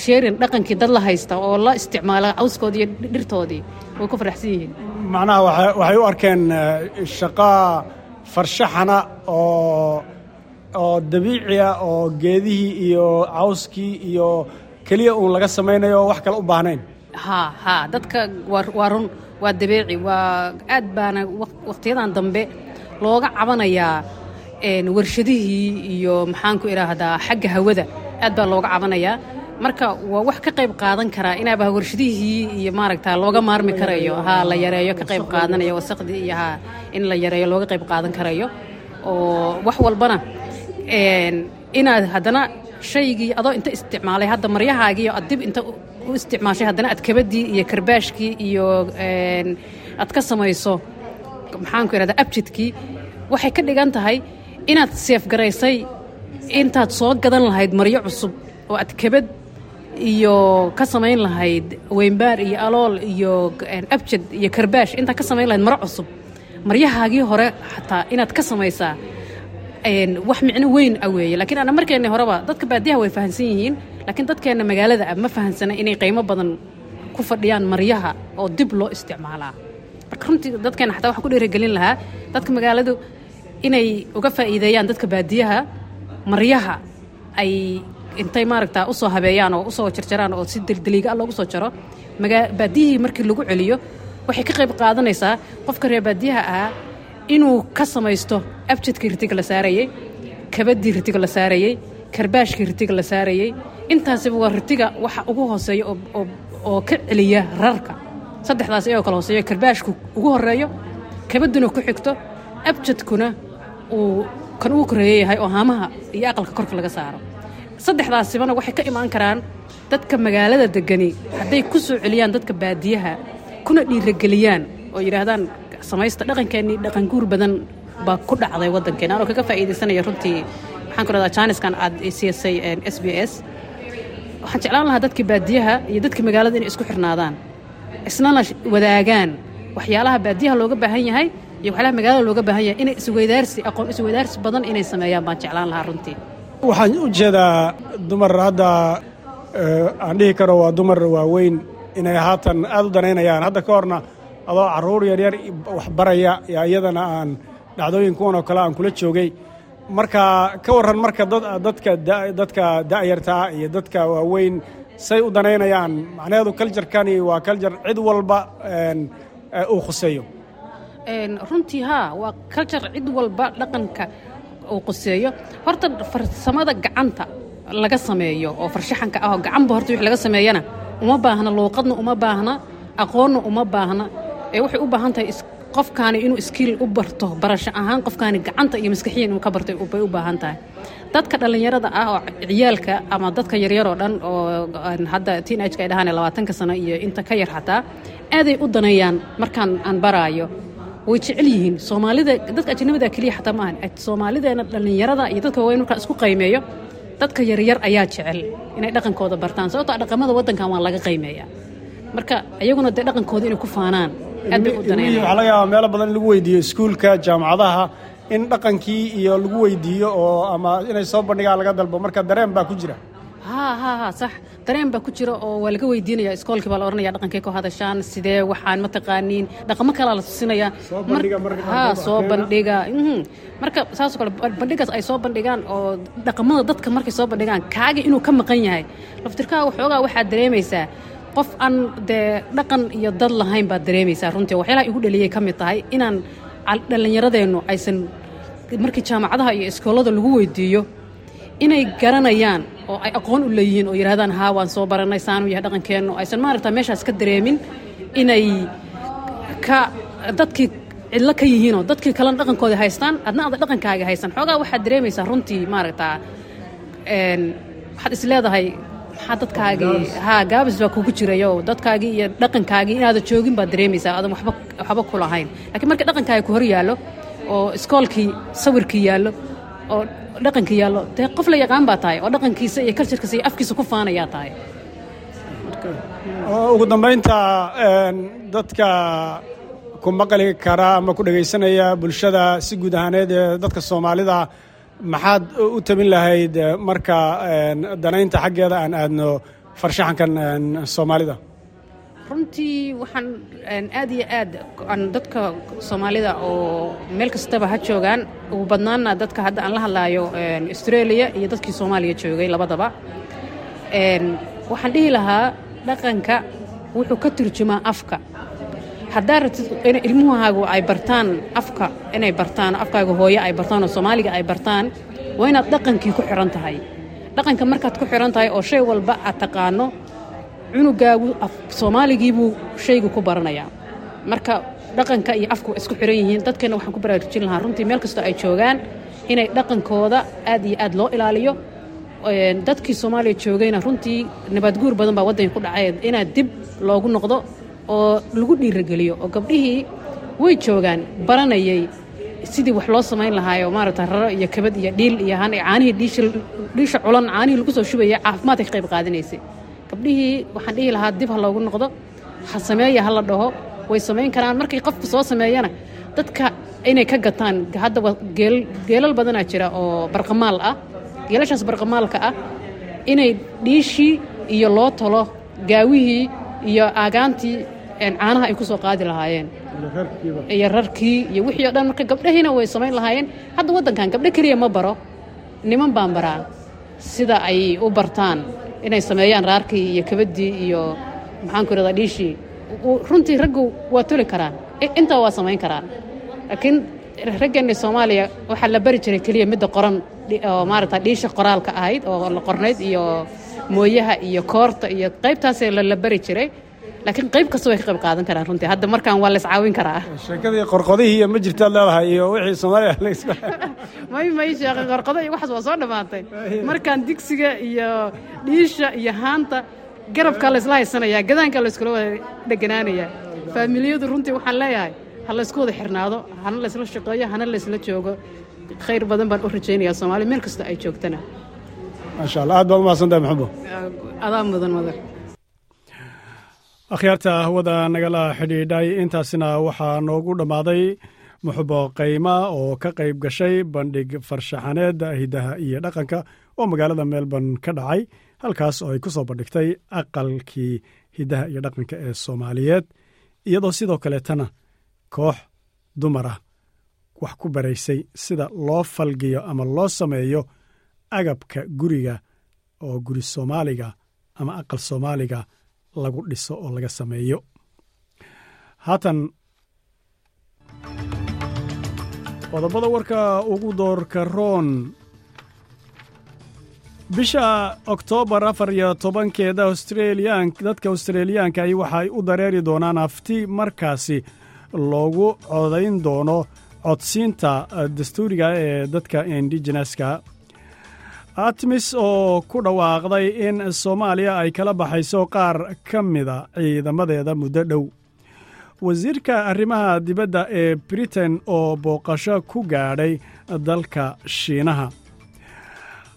sheerin dhaqankii dad la haysta oo la isticmaala cawskoodii iyo dhirtoodii. Way ku faraxsan yihiin. Macnaha waxay u arkeen shaqaa farshaxana oo oo dabiiciya oo geedihii iyo cawskii iyo keliya uun laga samaynayo wax kale u baahnayn. Haa haa dadka waa run waa dabiici waa aad baana wakhtiyadan dambe looga cabanayaa warshadihii iyo maxaanku idhaahdaa xagga hawada. Aad baa looga cabanayaa. Marka waa wax ka qayb qaadan karaa inaaba warshadihii iyo maaragta looga maarmi karayo haa la yareeyo ka qayb qaadanaya wasaqdii iyo haa in la yareeyo looga qayb qaadan karayo oo wax walbana inaad haddana shaygii adoo inta isticmaalay hadda maryahaagii aad dib inta u isticmaashay haddana aad kabadii iyo karbaashkii iyo aad ka samayso maxaanku idhahdaa abjidkii waxay ka dhigan tahay inaad seefgaraysay intaad soo gadan lahayd maryo cusub oo aad iyo ka samayn lahayd weynbaar iyo alool iyo abjad iyo karbaash intaad ka samayn lahayd maro cusub. Maryahaagii hore xataa inaad ka samaysaa wax micno weyn a weeye. Laakiin ana markeenni horeba dadka baadiyaha way fahamsan yihiin laakiin dadkeenna magaalada ah ma fahamsana inay qiimo badan ku fadhiyaan maryaha oo dib loo isticmaalaa. Marka runtii dadkeenna xataa waxaan ku dhiirigelin lahaa dadka magaaladu inay uga faa'iideeyaan dadka baadiyaha maryaha ay intay maaragtaa u soo habeeyaan oo u soo jarjaraan oo si dildiliiga ah loogu soo jaro. Baadiyihii markii lagu celiyo waxay ka qayb qaadanaysaa qofka reer baadiyaha ahaa inuu ka samaysto abjadkii ritiga la saarayey kabadii ritiga la saarayey karbaashkii ritiga la saarayey intaasiba waa ritiga waxa ugu hooseeya oo ka celiya rarka. Saddexdaas iyagoo kala hooseeyo karbaashku ugu horeeyo kabaduna ku xigto abjadkuna uu kan ugu koreeya yahay oo haamaha iyo aqalka korka laga saaro. Saddexdaasibana waxay ka imaan karaan dadka magaalada degani hadday ku soo celiyaan dadka baadiyaha kuna dhiirageliyaan oo yidhaahdaan samaysta dhaqankeennii dhaqan guur badan baa ku dhacday waddankeena. Anoo kaga faa'iidaysanaya runtii waxaan ku rahdaa jaaniskan aad siisay s b s waxaan jeclaan lahaa dadkii baadiyaha iyo dadkii magaalada inay isku xirnaadaan. Isnana wadaagaan. Waxyaalaha baadiyaha looga baahan yahay iyo waxyaalaha magaalada looga baahan yahay inay isweydaarsi aqoon isweydaarsi badan inay sameeyaan baan jeclaan lahaa runtii. Waxaan u jeedaa dumar. Hadda aan dhihi karo waa dumar waaweyn inay haatan aad u danaynayaan. Hadda ka horna adoo carruur yaryar wax baraya yaa iyadana aan dhacdooyin kuwan oo kale aan kula joogay marka ka warran marka dadka dadka da'yartaa iyo dadka waaweyn say u danaynayaan. Macnaheedu kaljarkani waa kaljar cid walba uu khuseeyo runtii haa waa kaljar cid walba dhaqanka uu quseeyo. Horta farsamada gacanta laga sameeyo oo farshaxanka ah oo gacanba horta wix laga sameeyana uma baahna luuqadna uma baahna aqoonna uma baahna ee waxay u baahan tahay qofkaani inuu iskiil u barto barasho ahaan qofkaani gacanta iyo maskaxiyan inuu ka barto bay u baahan tahay. Dadka dhallinyarada ah oo ciyaalka ama dadka yaryar oo dhan oo hadda teenageka ay dhahaan labaatanka sano iyo inta ka yar xataa aaday u daneeyaan markaan aan baraayo. Way jecel yihiin. Soomaalida dadka ajnabida keliya xataa maahan soomaalideena dhallinyarada iyo dadka waaweyn markaan isku qaymeeyo dadka yaryar ayaa jecel inay dhaqankooda bartaan. Sababtoo dhaqamada waddankan waa laga qaymeeyaa. Marka iyaguna dee dhaqankooda inay ku faanaan waxaa laga yaabaa meelo badan in lagu weydiiyo iskuulka jaamacadaha in dhaqankii iyo lagu weydiiyo oo ama inay soo bandhigaan laga dalbo. Marka dareen baa ku jira. Haa sax. Dareen baa ku jira oo waa laga weydiinaya iskoolkii baa la odhanaya dhaqankay ku hadashaan. Sidee waxaan ma taqaaniin? Dhaqamo kalaa la tusinaya. Soo bandhiga marka saasoo kale bandhigaas ay soo bandhigaan oo dhaqamada dadka markay soo bandhigaan kaaga inuu ka maqan yahay. Laftirkaaga waxoogaa waxaad dareemaysaa qof aan dee dhaqan iyo dad lahayn baad dareemaysaa runtii. Waxyaalaha igu dhaliyay ka mid tahay inaan dhallinyaradeennu aysan markii jaamacadaha iyo iskoolada lagu weydiiyo inay garanayaan oo ay aqoon u leeyihiin oo yidhahdaan haa waan soo barannay saanuu yahay dhaqankeennu. Aysan maaragta meeshaas ka dareemin inay ka dadkii cidlo ka yihiinoo dadkii kalena dhaqankooda haystaan adna ada dhaqankaaga haysan xoogaa waxaad dareemaysaa runtii maaragtaa waxaad is maxaa dadkaagii haa gaabis baa kugu jirayo dadkaagii iyo dhaqankaagii inaada joogin baad dareemaysaa aadan waxba waxba ku lahayn. Laakiin marka dhaqankaaga ku hor yaallo oo iskoolkii sawirkii yaallo oo dhaqankii yaallo dee qof la yaqaan baa tahay oo dhaqankiisa iyo kaljarkiisa iyo afkiisa ku faanayaa tahay. Ugu dambaynta dadka ku maqli kara ama ku dhegaysanaya bulshada si guud ahaaneed ee dadka soomaalida maxaad u tabin lahayd marka danaynta xaggeeda aan aadno farshaxankan soomaalida? Runtii waxaan aad iyo aad aan dadka soomaalida oo meel kastaba ha joogaan. Ugu badnaana dadka hadda aan la hadlaayo australia iyo dadkii soomaaliya joogay labadaba. Waxaan dhihi lahaa dhaqanka wuxuu ka turjumaa afka haddaa rabtid ilmuhaagu ay bartaan afka inay bartaan afkaaga hooye ay bartaan oo soomaaliga ay bartaan waa inaad dhaqankii ku xihan tahay. Dhaqanka markaad ku xihan tahay oo shay walba aad taqaano cunugaagu soomaaligiibuu shaygu ku baranayaa marka dhaqanka iyo afku isku xihan yihiin dadkeenna waxaan ku baraarujin lahaa runtii meel kastoo ay joogaan inay dhaqankooda aad iyo aad loo ilaaliyo. Dadkii soomaaliya joogayna runtii nabaadguur badan baa waddanka ku dhacay inaad dib loogu noqdo oo lagu dhiirageliyo oo gabdhihii way joogaan baranayay sidii wax loo samayn lahaayo maaragta raro iyo kabad iyo dhiil iyo caanihii dhiisha culan caanihii lagu soo shubaya caafimaadka ka qayb qaadanaysay. Gabdhihii waxaan dhihi lahaa dib ha loogu noqdo ha sameeya ha la dhaho way samayn karaan. Markay qofku soo sameeyana dadka inay ka gataan haddaba geelal badanaa jira oo barqamaal ah geelashaas barqamaalka ah inay dhiishii iyo loo talo gaawihii iyo aagaantii caanaha ay ku soo qaadi lahaayeen. Iyo rarkii iyo wixii o dhan marka gabdhahiina way samayn lahaayeen. Hadda waddankan gabdho keliya ma baro. Niman baan baraa. Sida ay u bartaan inay sameeyaan raarkii iyo kabaddii iyo maxaanku irahdaa dhiishii runtii raggu waa toli karaan. Intaa waa samayn karaan. Laakiin raggeenna soomaaliya waxaa la bari jiray keliya midda qoran oo maaragta dhiisha qoraalka ahayd oo la qornayd iyo mooyaha iyo koorta iyo qaybtaasee la bari jiray laakiin qayb kasta way ka qayb qaadan karaan runtii. Hadda markaan waa la iscaawin karaa. Sheekadii qorqodihii iyo ma jirtaad leedahay iyo wixii soomaaliya may may sheekay qorqodo iyo waxaas waa soo dhammaatay markaan digsiga iyo dhiisha iyo haanta garabkaa laysla haysanayaa gadaankaa layskula wada dheganaanayaa. Faamiliyadu runtii waxaan leeyahay ha laysku wada xirnaado hana laysla shaqeeyo hana laysla joogo. Khayr badan baan u rajaynayaa soomaaliya meel kasta ay joogtana. Maasha allah aad baad umahadsantahay maxamuud. Adaa mudan mudan akhyaarta hawada nagala xidhiidhay intaasina waxaa noogu dhammaaday muxubo qayma oo ka qayb gashay bandhig farshaxaneed hidaha iyo dhaqanka oo magaalada melbourne ka dhacay halkaas oo ay ku soo bandhigtay aqalkii hidaha iyo dhaqanka ee soomaaliyeed. Iyadoo sidoo kaleetana koox dumar ah wax ku baraysay sida loo falgiyo ama loo sameeyo agabka guriga oo guri soomaaliga ama aqal soomaaliga lagu dhiso oo laga sameeyo. Haatan. Qodobada warka ugu doorka roon. Bisha oktoobar afar iyo tobankeeda australiyan dadka australiyaanka ahi waxay u dareeri doonaan afti markaasi loogu codayn doono codsiinta dastuuriga ee dadka indigeneska artemis oo ku dhawaaqday in soomaaliya ay kala baxayso qaar ka mida ciidamadeeda muddo dhow. Wasiirka arrimaha dibadda ee britain oo booqasho ku gaadhay dalka shiinaha.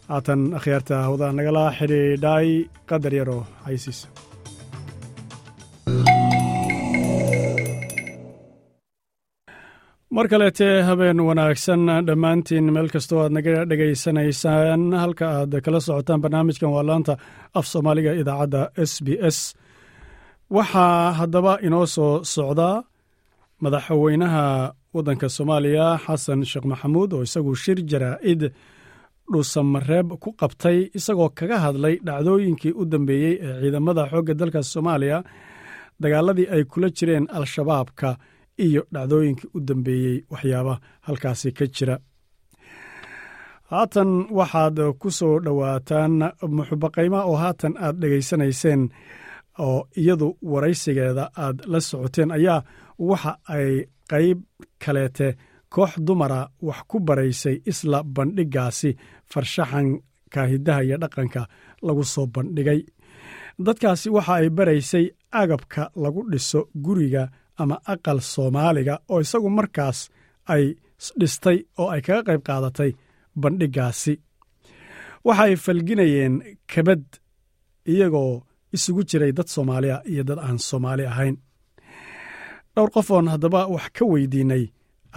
Haatan akhyaarta hawda nagala xidhiidhay qadar yaroo haysiis mar kaleete habeen wanaagsan dhammaantiin meel kastoo aad naga dhegaysanaysaan halka aad kala socotaan barnaamijkan waa laanta af soomaaliga idaacadda s b s. Waxaa haddaba inoo soo socdaa madaxweynaha waddanka soomaaliya xasan sheekh maxamuud oo isagu shir jaraa'id dhuusamareeb ku qabtay isagoo kaga hadlay dhacdooyinkii u dambeeyey ee ciidamada xoogga dalka soomaaliya dagaaladii ay kula jireen al-shabaabka iyo dhacdooyinkii u dambeeyey waxyaaba halkaasi ka jira. Haatan waxaad ku soo dhowaataan muxubaqayma oo haatan aad dhegaysanayseen oo iyadu waraysigeeda aad la socoteen ayaa waxa ay qayb kaleete koox dumara wax ku baraysay isla bandhiggaasi farshaxanka hiddaha iyo dhaqanka lagu soo bandhigay. Dadkaasi waxa ay baraysay agabka lagu dhiso guriga ama aqal soomaaliga oo isagu markaas ay dhistay oo ay kaga qayb qaadatay bandhiggaasi waxa ay falginayeen kabad iyagoo isugu jiray dad soomaaliya iyo dad aan soomaali ahayn. Dhowr qof oon haddaba wax ka weydiinnay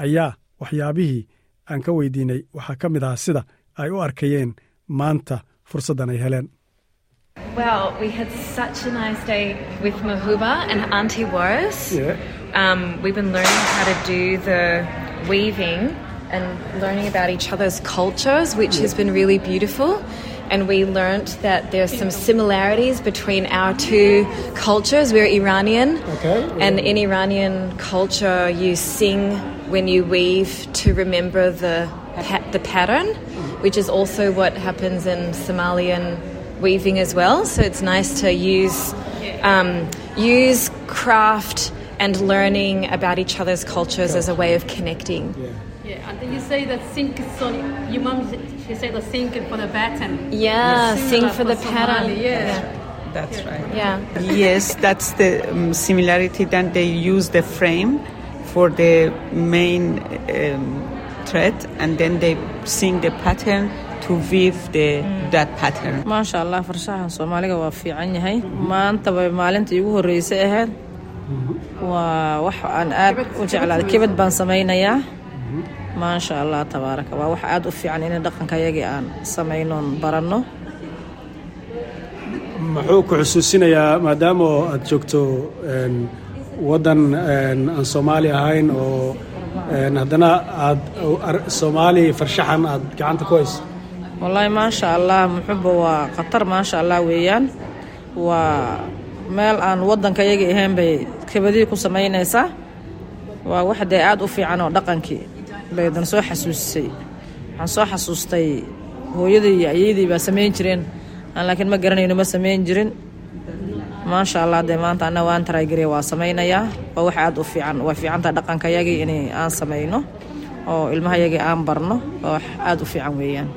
ayaa waxyaabihii aan ka weydiinnay waxaa ka mid aha sida ay u arkayeen maanta fursaddan ay heleen Well, we had such a nice day with Mahuba and Auntie Warris. Yeah. Um, we've been learning how to do the weaving and learning about each other's cultures, which has been really beautiful. And we learnt that there's some similarities between our two cultures. We're Iranian, Okay. and in Iranian culture, you sing when you weave to remember the the pattern, which is also what happens in Somalian weaving as well. So it's nice to use um, use craft and learning about each other's cultures as a way of connecting. Yeah, and then you say that sink so your mom she said the sink for the pattern. Yeah, sing for the pattern. Somali, yeah. That's right. Yeah. Yes, that's the um, similarity. Then they use the frame for the main um, thread, and then they sing the pattern to weave the that pattern. maasha allah farshaxan soomaaliga waa fiican yahay. Maanta bay maalintii igu horreysay ahayd. Waa wax aan aad u jeclaaday kibad baan samaynayaa. Maasha allah tabaaraka waa wax aad u fiican in dhaqanka yagii aan samaynoon baranno. Muxuu ku xusuusinayaa maadaama aad joogto een, waddan een, aan soomaali ahayn oo een, haddana aad soomaali farshaxan aad gacanta ku hayso wallaahi maasha allah muxuba waa khatar maasha allah weeyaan. Waa meel aan waddanka yagii ahayn bay kibadihii ku samaynaysaa waa wax dee aad u fiican oo dhaqankii baydan soo xasuusisay. Waxaan soo xasuustay hooyadii iyo ayaydii baa samayn jireen aan laakiin ma garanayno ma samayn jirin. Maasha allah dee maanta ana waan taraygariya waa samaynayaa waa wax aada u fiican waa fiicantaa dhaqankayagii in aan samayno. Oo ilmahayagii aan barno wax aada u fiican weeyaan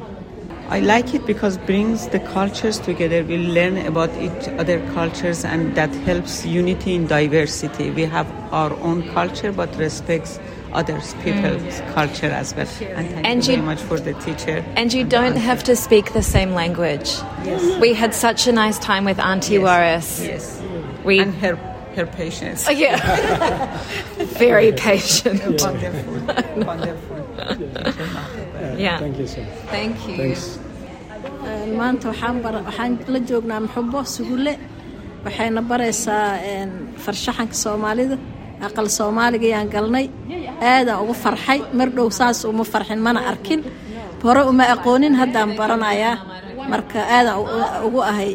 I like it because brings the cultures together. We learn about each other cultures and that helps unity in diversity. We have our own culture but respects others people's culture as well. And thank And you very you- much for the teacher. And you don't have to speak the same language. Yes. We had such a nice time with Auntie Waris. Yes. We and her her patience. Oh, yeah. Very patient. Wonderful. Wonderful. Yeah. Thank you so much. Thank you. Thanks. Een, maanta waxaan bara waxaan la joognaa muxubo sugulle waxayna baraysaa farshaxanka soomaalida aqal soomaaliga ayaan galnay aadaan ugu farxay mar dhow saas uma farxin mana arkin hore uma aqoonin haddaan baranayaa marka aadaan ugu ahay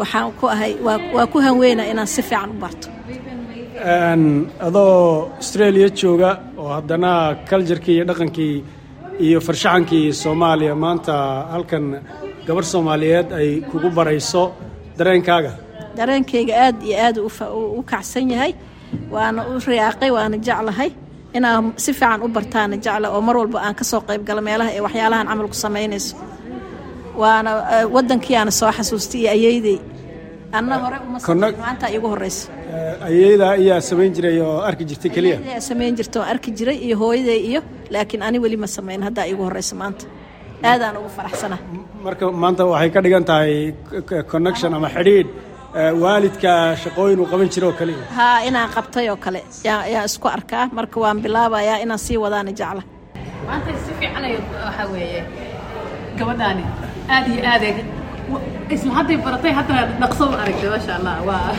waxaan ku ahay waa ku hanweynaa inaan si fiican u barto adoo australia jooga oo haddana culturkii iyo dhaqankii iyo farshaxankii soomaaliya maanta halkan gabar soomaaliyeed ay kugu barayso dareenkaaga. Dareenkayga aad iyo aad u kacsan yahay waana u riyaaqay waana jeclahay. Inaan si fiican u bartaana jecla oo mar walba aan ka soo qayb galo meelaha ee waxyaalahan camalku samaynayso. Waana waddankiiaana soo xasuustay iyo ayeydey anna hore uma maanta iigu horeysa ayeyda ayaa samayn jiray oo arki jirtay keliya. Ayaa samayn jirta oo arki jiray iyo hooyaday iyo laakiin ani weli ma samayn haddaa iigu horeysa maanta. Aadaan ugu faraxsana. Marka maanta waxay ka dhigan tahay connection ama xidhiidh eh, waalidka shaqooyin uu qaban jiro oo keliya. Haa inaan qabtay oo kale. Yaa isku arkaa. Marka waan bilaabayaa inaan sii wadaana jecla. Maanta si fiican ay waxa weeye gabadhaani aad iyo aad isla hadday baratay? Haddana dhaqso ma aragtay maasha allah waa.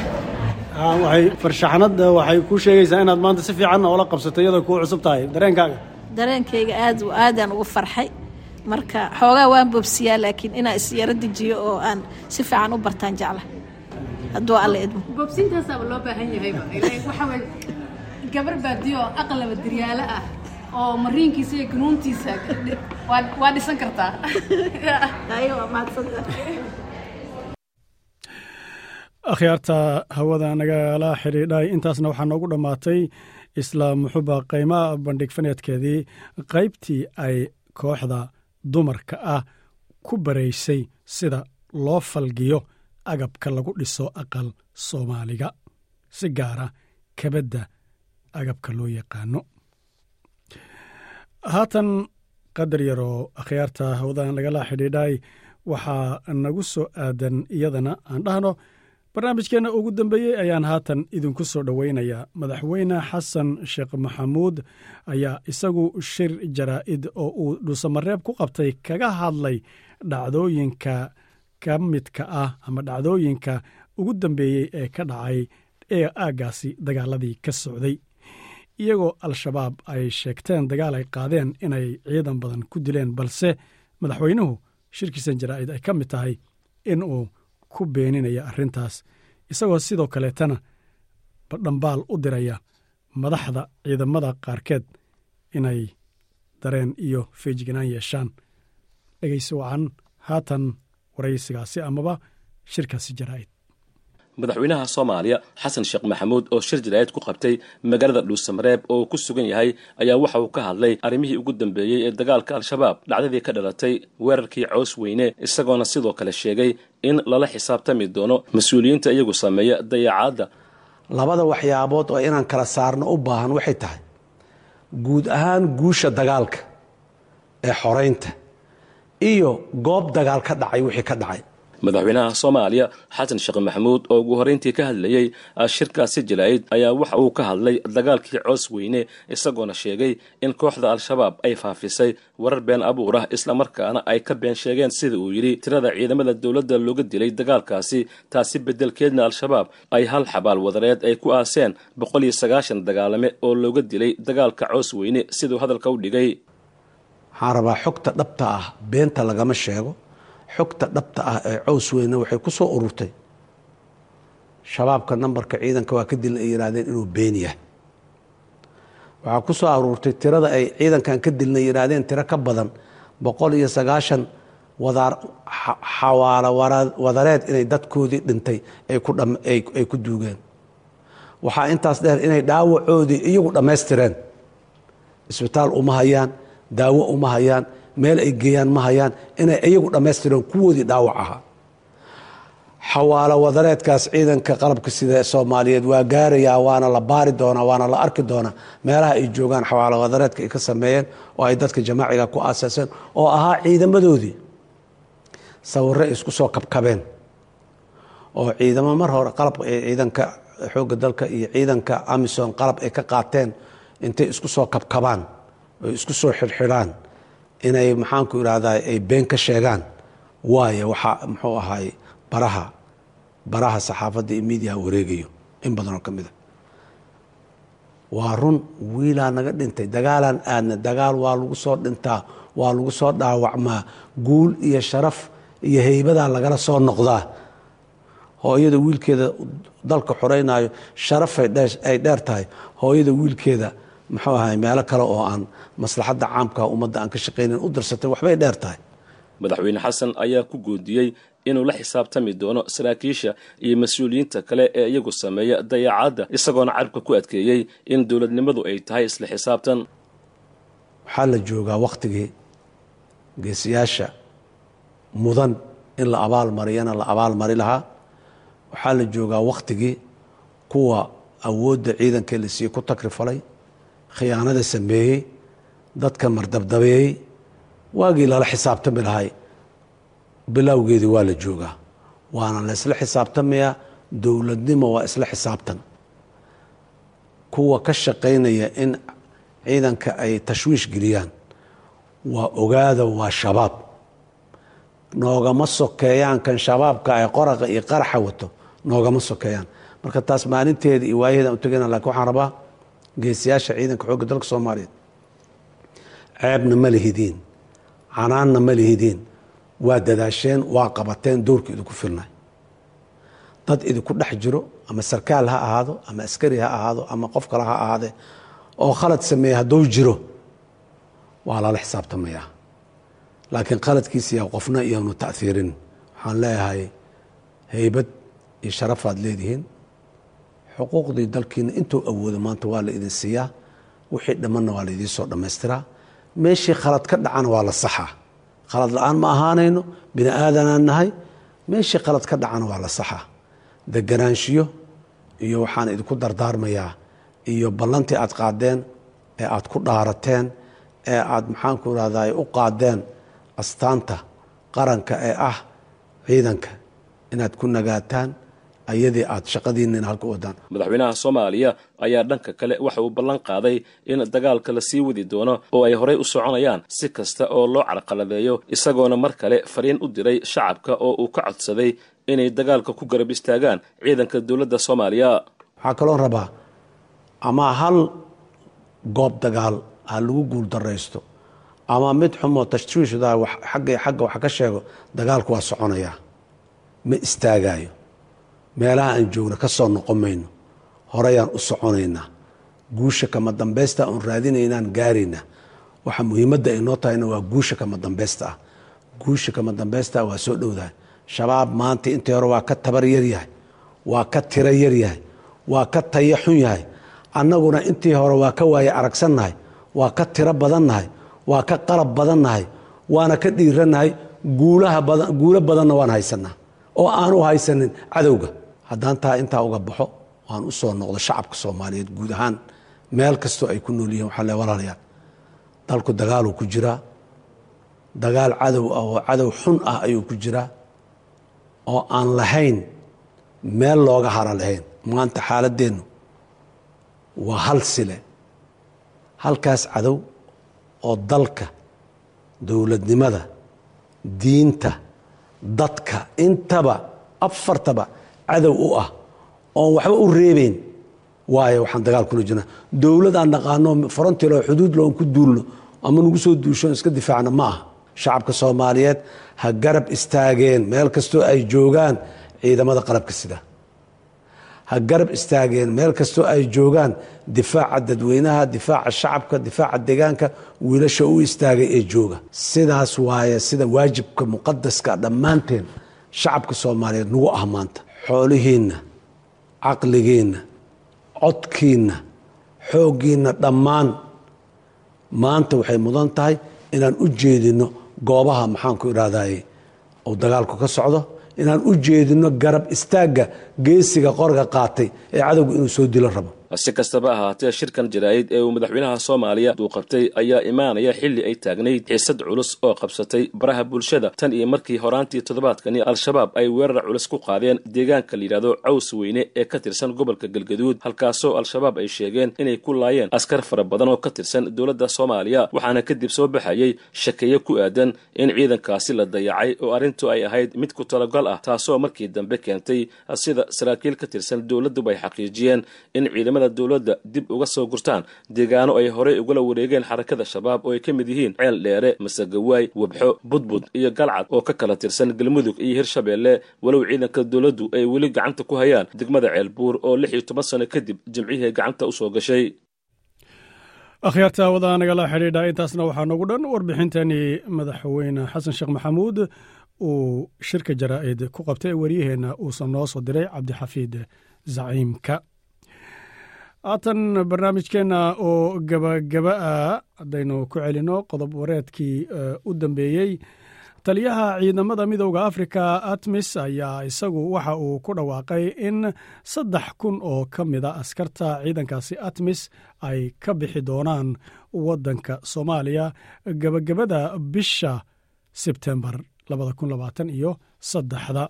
Ah, waxay farshaxanada waxay ku sheegaysaa inaad maanta si fiican oola qabsato iyadoo kuu cusub tahay. Dareenkaaga. Dareenkayga aad aadaan ugu farxay. Marka xoogaa waan bobsiyaa laakiin inaan is yaro dejiyo oo aan si fiican u bartaan jecla. Hadduu alla idmo boobsintaasaaba loo baahan yahayba Ilaa waxa weeye gabar baadiyo oo aqlaba diryaalo ah oo mariinkiisa iyo ganuuntiisa waa waa dhisan kartaa akhyaarta hawada nagala xidhiidhay. Intaasna waxaa noogu dhammaatay isla muxuba qiimaha bandhig faneedkeedii. Qaybtii ay kooxda dumarka ah ku baraysay sida loo falgiyo agabka lagu dhiso aqal soomaaliga. Si gaara kabadda agabka loo yaqaano haatan qadar yaroo akhyaarta hawada nagala xidhiidhay waxaa nagu soo aadan iyadana aan dhahno barnaamijkeenna ugu dambeeyey ayaan haatan idinku soo dhoweynayaa madaxweyne xasan sheekh maxamuud ayaa isagu shir jaraa'id oo uu dhuusamareeb ku qabtay kaga hadlay dhacdooyinka ka midka ah ama dhacdooyinka ugu dambeeyey ee ka dhacay ee aaggaasi dagaaladii ka socday iyagoo al-shabaab ay sheegteen dagaal ay qaadeen inay ciidan badan ku dileen balse madaxweynuhu shirkiisan jaraa'id ay ka mid tahay in uu ku beeninaya arrintaas. Isagoo sidoo kaleetana dhambaal u diraya madaxda ciidamada qaarkeed inay dareen iyo feejignaan yeeshaan. Dhegaysi wacan haatan waraysigaasi amaba shirkaasi jaraa'id madaxweynaha soomaaliya xasan sheekh maxamuud oo shir jaraa'id ku qabtay magaalada dhuusamareeb oo ku sugan yahay ayaa waxa uu ka hadlay arrimihii ugu dambeeyey ee dagaalka al-shabaab. Dhacdadii ka dhalatay weerarkii coos weyne isagoona sidoo kale sheegay in lala xisaabtami doono mas'uuliyiinta iyagu sameeya dayacaadda. Labada waxyaabood oo inaan kala saarno u baahan waxay tahay guud ahaan guusha dagaalka ee xoraynta iyo goob dagaal ka dhacay wixii ka dhacay madaxweynaha soomaaliya xasan sheekh maxamuud oo ugu horreyntii ka hadlayey shirkaasi jalaa'id ayaa waxa uu ka hadlay dagaalkii coos weyne isagoona sheegay in kooxda al-shabaab ay faafisay warar been abuur ah islamarkaana ay ka been sheegeen sida uu yidhi tirada ciidamada dowladda looga dilay dagaalkaasi taasi beddelkeedna al-shabaab ay hal xabaal wadareed ay ku aaseen boqol iyo sagaashan dagaalame oo looga dilay dagaalka coos weyne siduu hadalka u dhigay. Waxaan rabaa xogta dhabta ah beenta lagama sheego xogta dhabta ah ee cows weyne waxay ku soo ururtay. Shabaabka nambarka ciidanka waa ka dilna ay yidhaahdeen inuu been yahay. Waxaa ku soo aruurtay tirada ay ciidankan ka dilna yidhaahdeen tiro ka badan boqol iyo sagaashan xawaalo wadareed inay dadkoodii dhintay ay ku duugeen. Waxaa intaas dheer inay dhaawacoodii iyagu dhammaystireen. Isbitaal uma hayaan daawo uma hayaan meel ay geeyaan ma hayaan inay iyagu dhammaystireen kuwoodii dhaawac ahaa. Xawaalo wadareedkaas ciidanka qalabka sida ee soomaaliyeed waa gaarayaa waana la baari doonaa waana la arki doonaa meelaha ay joogaan xawaalo wadareedka ay ka sameeyeen oo ay dadka jamaaciga ku aasaaseen oo ahaa ciidamadoodii. Sawirro isku soo kabkabeen oo ciidamo mar hore qalab ciidanka xoogga dalka iyo ciidanka amison qalab ay ka qaateen intay isku soo kabkabaan oy isku soo xidhxidhaan inay maxaanku irahdaa ay been ka sheegaan. Waayo waxaa muxuu ahaay baraha baraha saxaafadda iyo miidiyaha wareegayo in badanoo ka mid a. Waa run wiilaa naga dhintay. Dagaalaan aadna dagaal waa lagu soo dhintaa waa lagu soo dhaawacmaa. Guul iyo sharaf iyo heybadaa lagala soo noqdaa. Hooyada wiilkeeda dalka xoreynaayo sharafay ay dheer tahay. Hooyada wiilkeeda muxuu ahay meelo kale oo aan maslaxadda caamka ummadda aan ka shaqaynayn u dirsatay waxbay dheer tahay. Madaxweyne xasan ayaa ku goodiyey inuu la xisaabtami doono saraakiisha iyo mas'uuliyiinta kale ee iyagu sameeya dayaacadda isagoona carabka ku adkeeyey in dowladnimadu ay tahay isla xisaabtan. Waxaa la joogaa wakhtigii geesiyaasha mudan in la abaalmariyana la abaalmari lahaa. Waxaa la joogaa wakhtigii kuwa awoodda ciidankee la siiyey ku takrifalay khiyaanada sameeyey dadka mardabdabeeyey waagii lala xisaabtami lahay bilowgeedii waa la joogaa waana la isla xisaabtamayaa dowladnimo waa isla xisaabtan. Kuwa ka shaqaynaya in ciidanka ay tashwiish geliyaan waa ogaada waa shabaab. Noogama sokeeyaan kan shabaabka ay qoraqa iyo qaraxa wato noogama sokeeyaan. Marka taas maalinteeda iyo waayaheeda u tegayna laakiin waxaan rabaa geesiyaasha ciidanka xoogga dalka soomaaliyeed. Ceebna ma lihidiin. Canaanna ma lihidiin. Waa dadaasheen waa qabateen doorka idinku filnay. Dad idinku dhex jiro ama sarkaal ha ahaado ama askari ha ahaado ama qof kale ha ahaadee oo khalad sameeya hadduu jiro waa lala xisaabtamayaa. Laakiin khaladkiisiya qofna iyoanu ta'hiirin waxaan leeyahay heybad iyo sharafaad leedihiin xuquuqdii dalkiina intuu awoodo maanta waa la idin siiyaa. Wixii dhammanna waa la idiin soo dhammaystiraa meeshii khalad ka dhacana waa la saxaa. Khalad la'aan ma ahaanayno? Bini aadanaan nahay. Meeshii khalad ka dhacana waa la saxaa. Deganaanshiyo iyo waxaan idinku dardaarmayaa iyo ballantii aad qaadeen ee aad ku dhaarateen ee aad maxaanku irahday u qaadeen astaanta qaranka ee ah ciidanka inaad ku nagaataan ayadii aad shaqadiinina halka u wadaan madaxweynaha soomaaliya ayaa dhanka kale waxa uu ballan qaaday in dagaalka la sii wadi doono oo ay horey u soconayaan si kasta oo loo carqaladeeyo isagoona mar kale fariin u diray shacabka oo uu ka codsaday inay dagaalka ku garab istaagaan ciidanka dowladda soomaaliya. Waxaa kaloo rabaa ama hal goob dagaal ha lagu guul daraysto ama mid xumoo tashriishda xagga xagga wax ka sheego dagaalku waa soconayaa ma istaagaayo meelaha aan joogna ka soo noqon mayno. Horeyaan u soconaynaa. Guusha kama dambaysta oon raadinaynaan gaaraynaa waxa muhiimadda ay noo tahayna waa guusha kama dambaysta ah. Guusha kama dambaysta ah waa soo dhowdahay shabaab maanta intii hore waa ka tabar yaryahay waa ka tiro yaryahay waa ka tayo xun yahay. Annaguna intii hore waa ka waaye aragsannahay. Waa ka tiro badannahay. Waa ka qalab badannahay. Waana ka dhiirannahay guulaha badan guulo badanna waan haysanaa oo aanu haysanin cadowga haddaan taa intaa uga baxo waan u soo noqdo shacabka soomaaliyeed guud ahaan. Meel kastoo ay ku nool yihiin waxaa le walaalayaal dalku dagaaluu ku jiraa. Dagaal cadow ah oo cadow xun ah ayuu ku jiraa. Oo aan lahayn meel looga hara lahayn. Maanta xaaladeennu waa hal sile. Halkaas cadow oo dalka dowladnimada diinta dadka intaba afartaba cadow u ah oon waxba u reebeyn waayo waxaan dagaal kula jirnaa dowlad aan naqaano frontil oo xuduud loon ku duulno ama nagu soo duushoon iska difaacna ma aha. Shacabka soomaaliyeed ha garab istaageen. Meel kastoo ay joogaan ciidamada qalabka sida. Ha garab istaageen. Meel kastoo ay joogaan difaaca dadweynaha difaaca shacabka difaaca deegaanka wiilasha u istaagay ee jooga. Sidaas waaye sida waajibka muqadaska dhammaanteen shacabka soomaaliyeed nagu ah maanta xoolihiinna caqligiinna codkiinna xooggiinna dhammaan maanta waxay mudan tahay inaan u jeedinno goobaha maxaanku idhahdaye uu dagaalku ka socdo inaan u jeedinno garab istaagga geesiga qorga qaatay ee cadowga inuu soo dilo rabo si kastaba ahaatee shirkan jaraa'id ee uu madaxweynaha soomaaliya uu qabtay ayaa imaanaya xilli ay taagnayd xiisad culus oo qabsatay baraha bulshada. Tan iyo markii horaantii toddobaadkani al-shabaab ay weerar culus ku qaadeen deegaanka layidhahdo caws weyne ee ka tirsan gobolka galgaduud halkaasoo al-shabaab ay sheegeen inay ku laayeen askar fara badan oo ka tirsan dowladda soomaaliya waxaana kadib soo baxayay shakeeye ku aadan in ciidankaasi la dayacay oo arrintu ay ahayd mid ku talagal ah taasoo markii dambe keentay sida saraakiil ka tirsan dowladduba ay xaqiijiyeen in ciidamada dowladda dib uga soo gurtaan. Deegaano ay horey ugala wareegeen xarakada shabaab oo ay ka mid yihiin ceel dheere masagawaay wabxo budbud iyo galcad oo ka kala tirsan galmudug iyo hirshabeelle walow ciidanka dowladdu ay weli gacanta ku hayaan degmada ceelbuur oo lix iyo toban sano kadib jimcihii gacanta u soo gashay. Akhyaarta hawada nagala xidhiidha intaasna waxaa noogu dhan warbixintani madaxweyne xasan sheekh maxamuud uu shirka jaraa'id ku qabtay waryaheenna uusan noo soo diray cabdixafiid zaciimka haatan barnaamijkeenna oo gabagaba ah haddaynu ku celinno qodob wareedkii u dambeeyey. Taliyaha ciidamada midowda afrika atmis ayaa isagu waxa uu ku dhawaaqay in saddex kun oo ka mida askarta ciidankaasi atmis ay ka bixi doonaan waddanka soomaaliya gabagabada bisha sebtembar iyo saddexda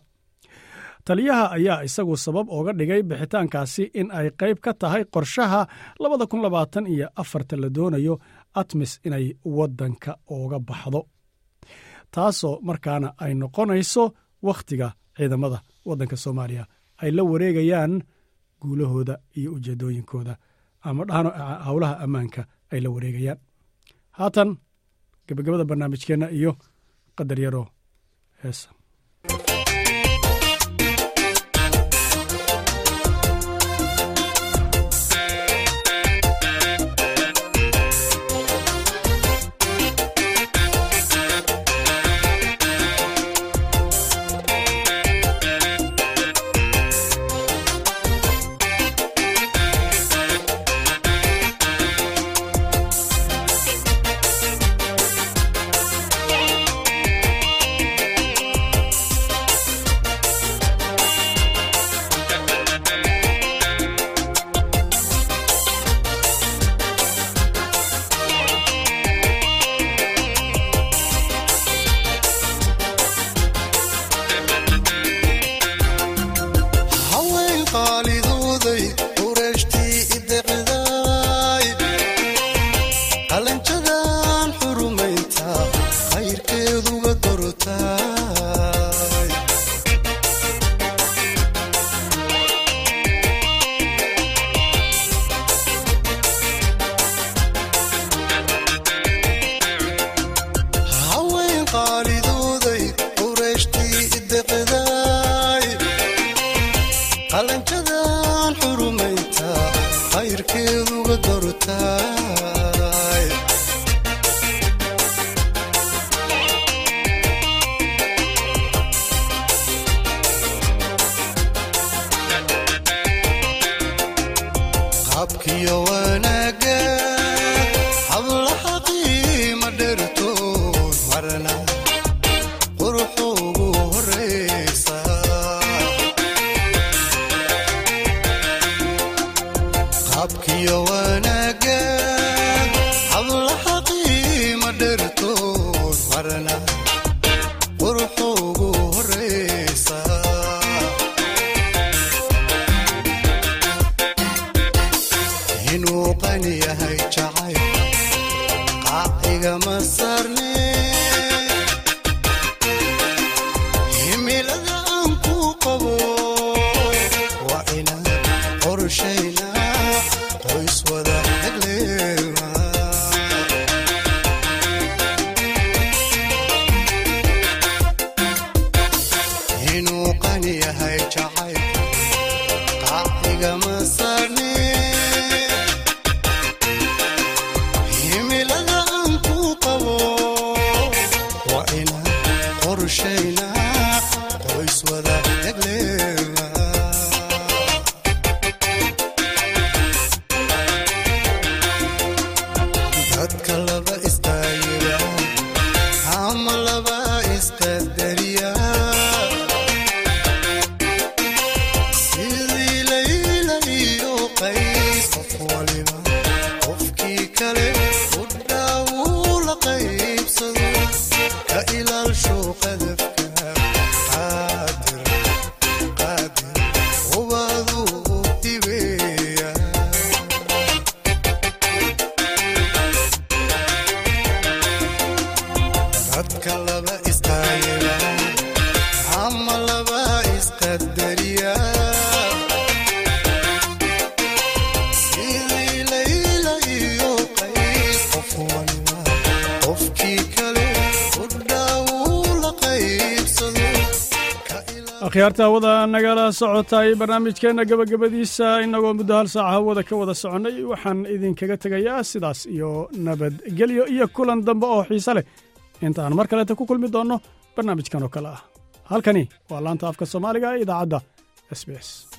taliyaha ayaa isagu sabab ooga dhigay bixitaankaasi in ay qayb ka tahay qorshaha labada kun labaatan iyo afarta la doonayo atmis inay waddanka ooga baxdo. Taasoo markaana ay noqonayso wakhtiga ciidamada waddanka soomaaliya. Ay la wareegayaan guulahooda iyo ujeedooyinkooda ama dhahno howlaha ammaanka ay la wareegayaan. Haatan gebagabada barnaamijkeenna iyo qadar yaroo heesa inuu qani akhyaarta hawada nagala socotay barnaamijkeenna gebagabadiisa innagoo muddo hal saaca hawada ka wada soconnay waxaan idinkaga tegayaa sidaas iyo nabadgelyo iyo kulan dambe oo xiise leh. Intaan mar kaleeta ku kulmi doonno barnaamijkan oo kale ah. Halkani waa laanta afka soomaaliga idaacadda s b s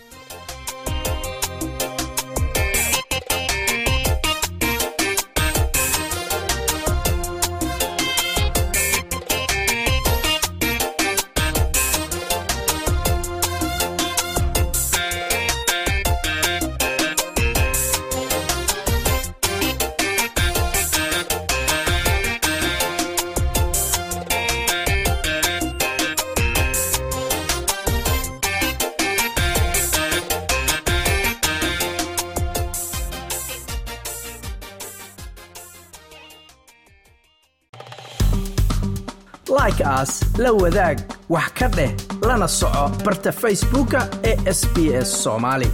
like aas la wadaag. Wax ka dheh lana soco barta facebooka ee sbs somali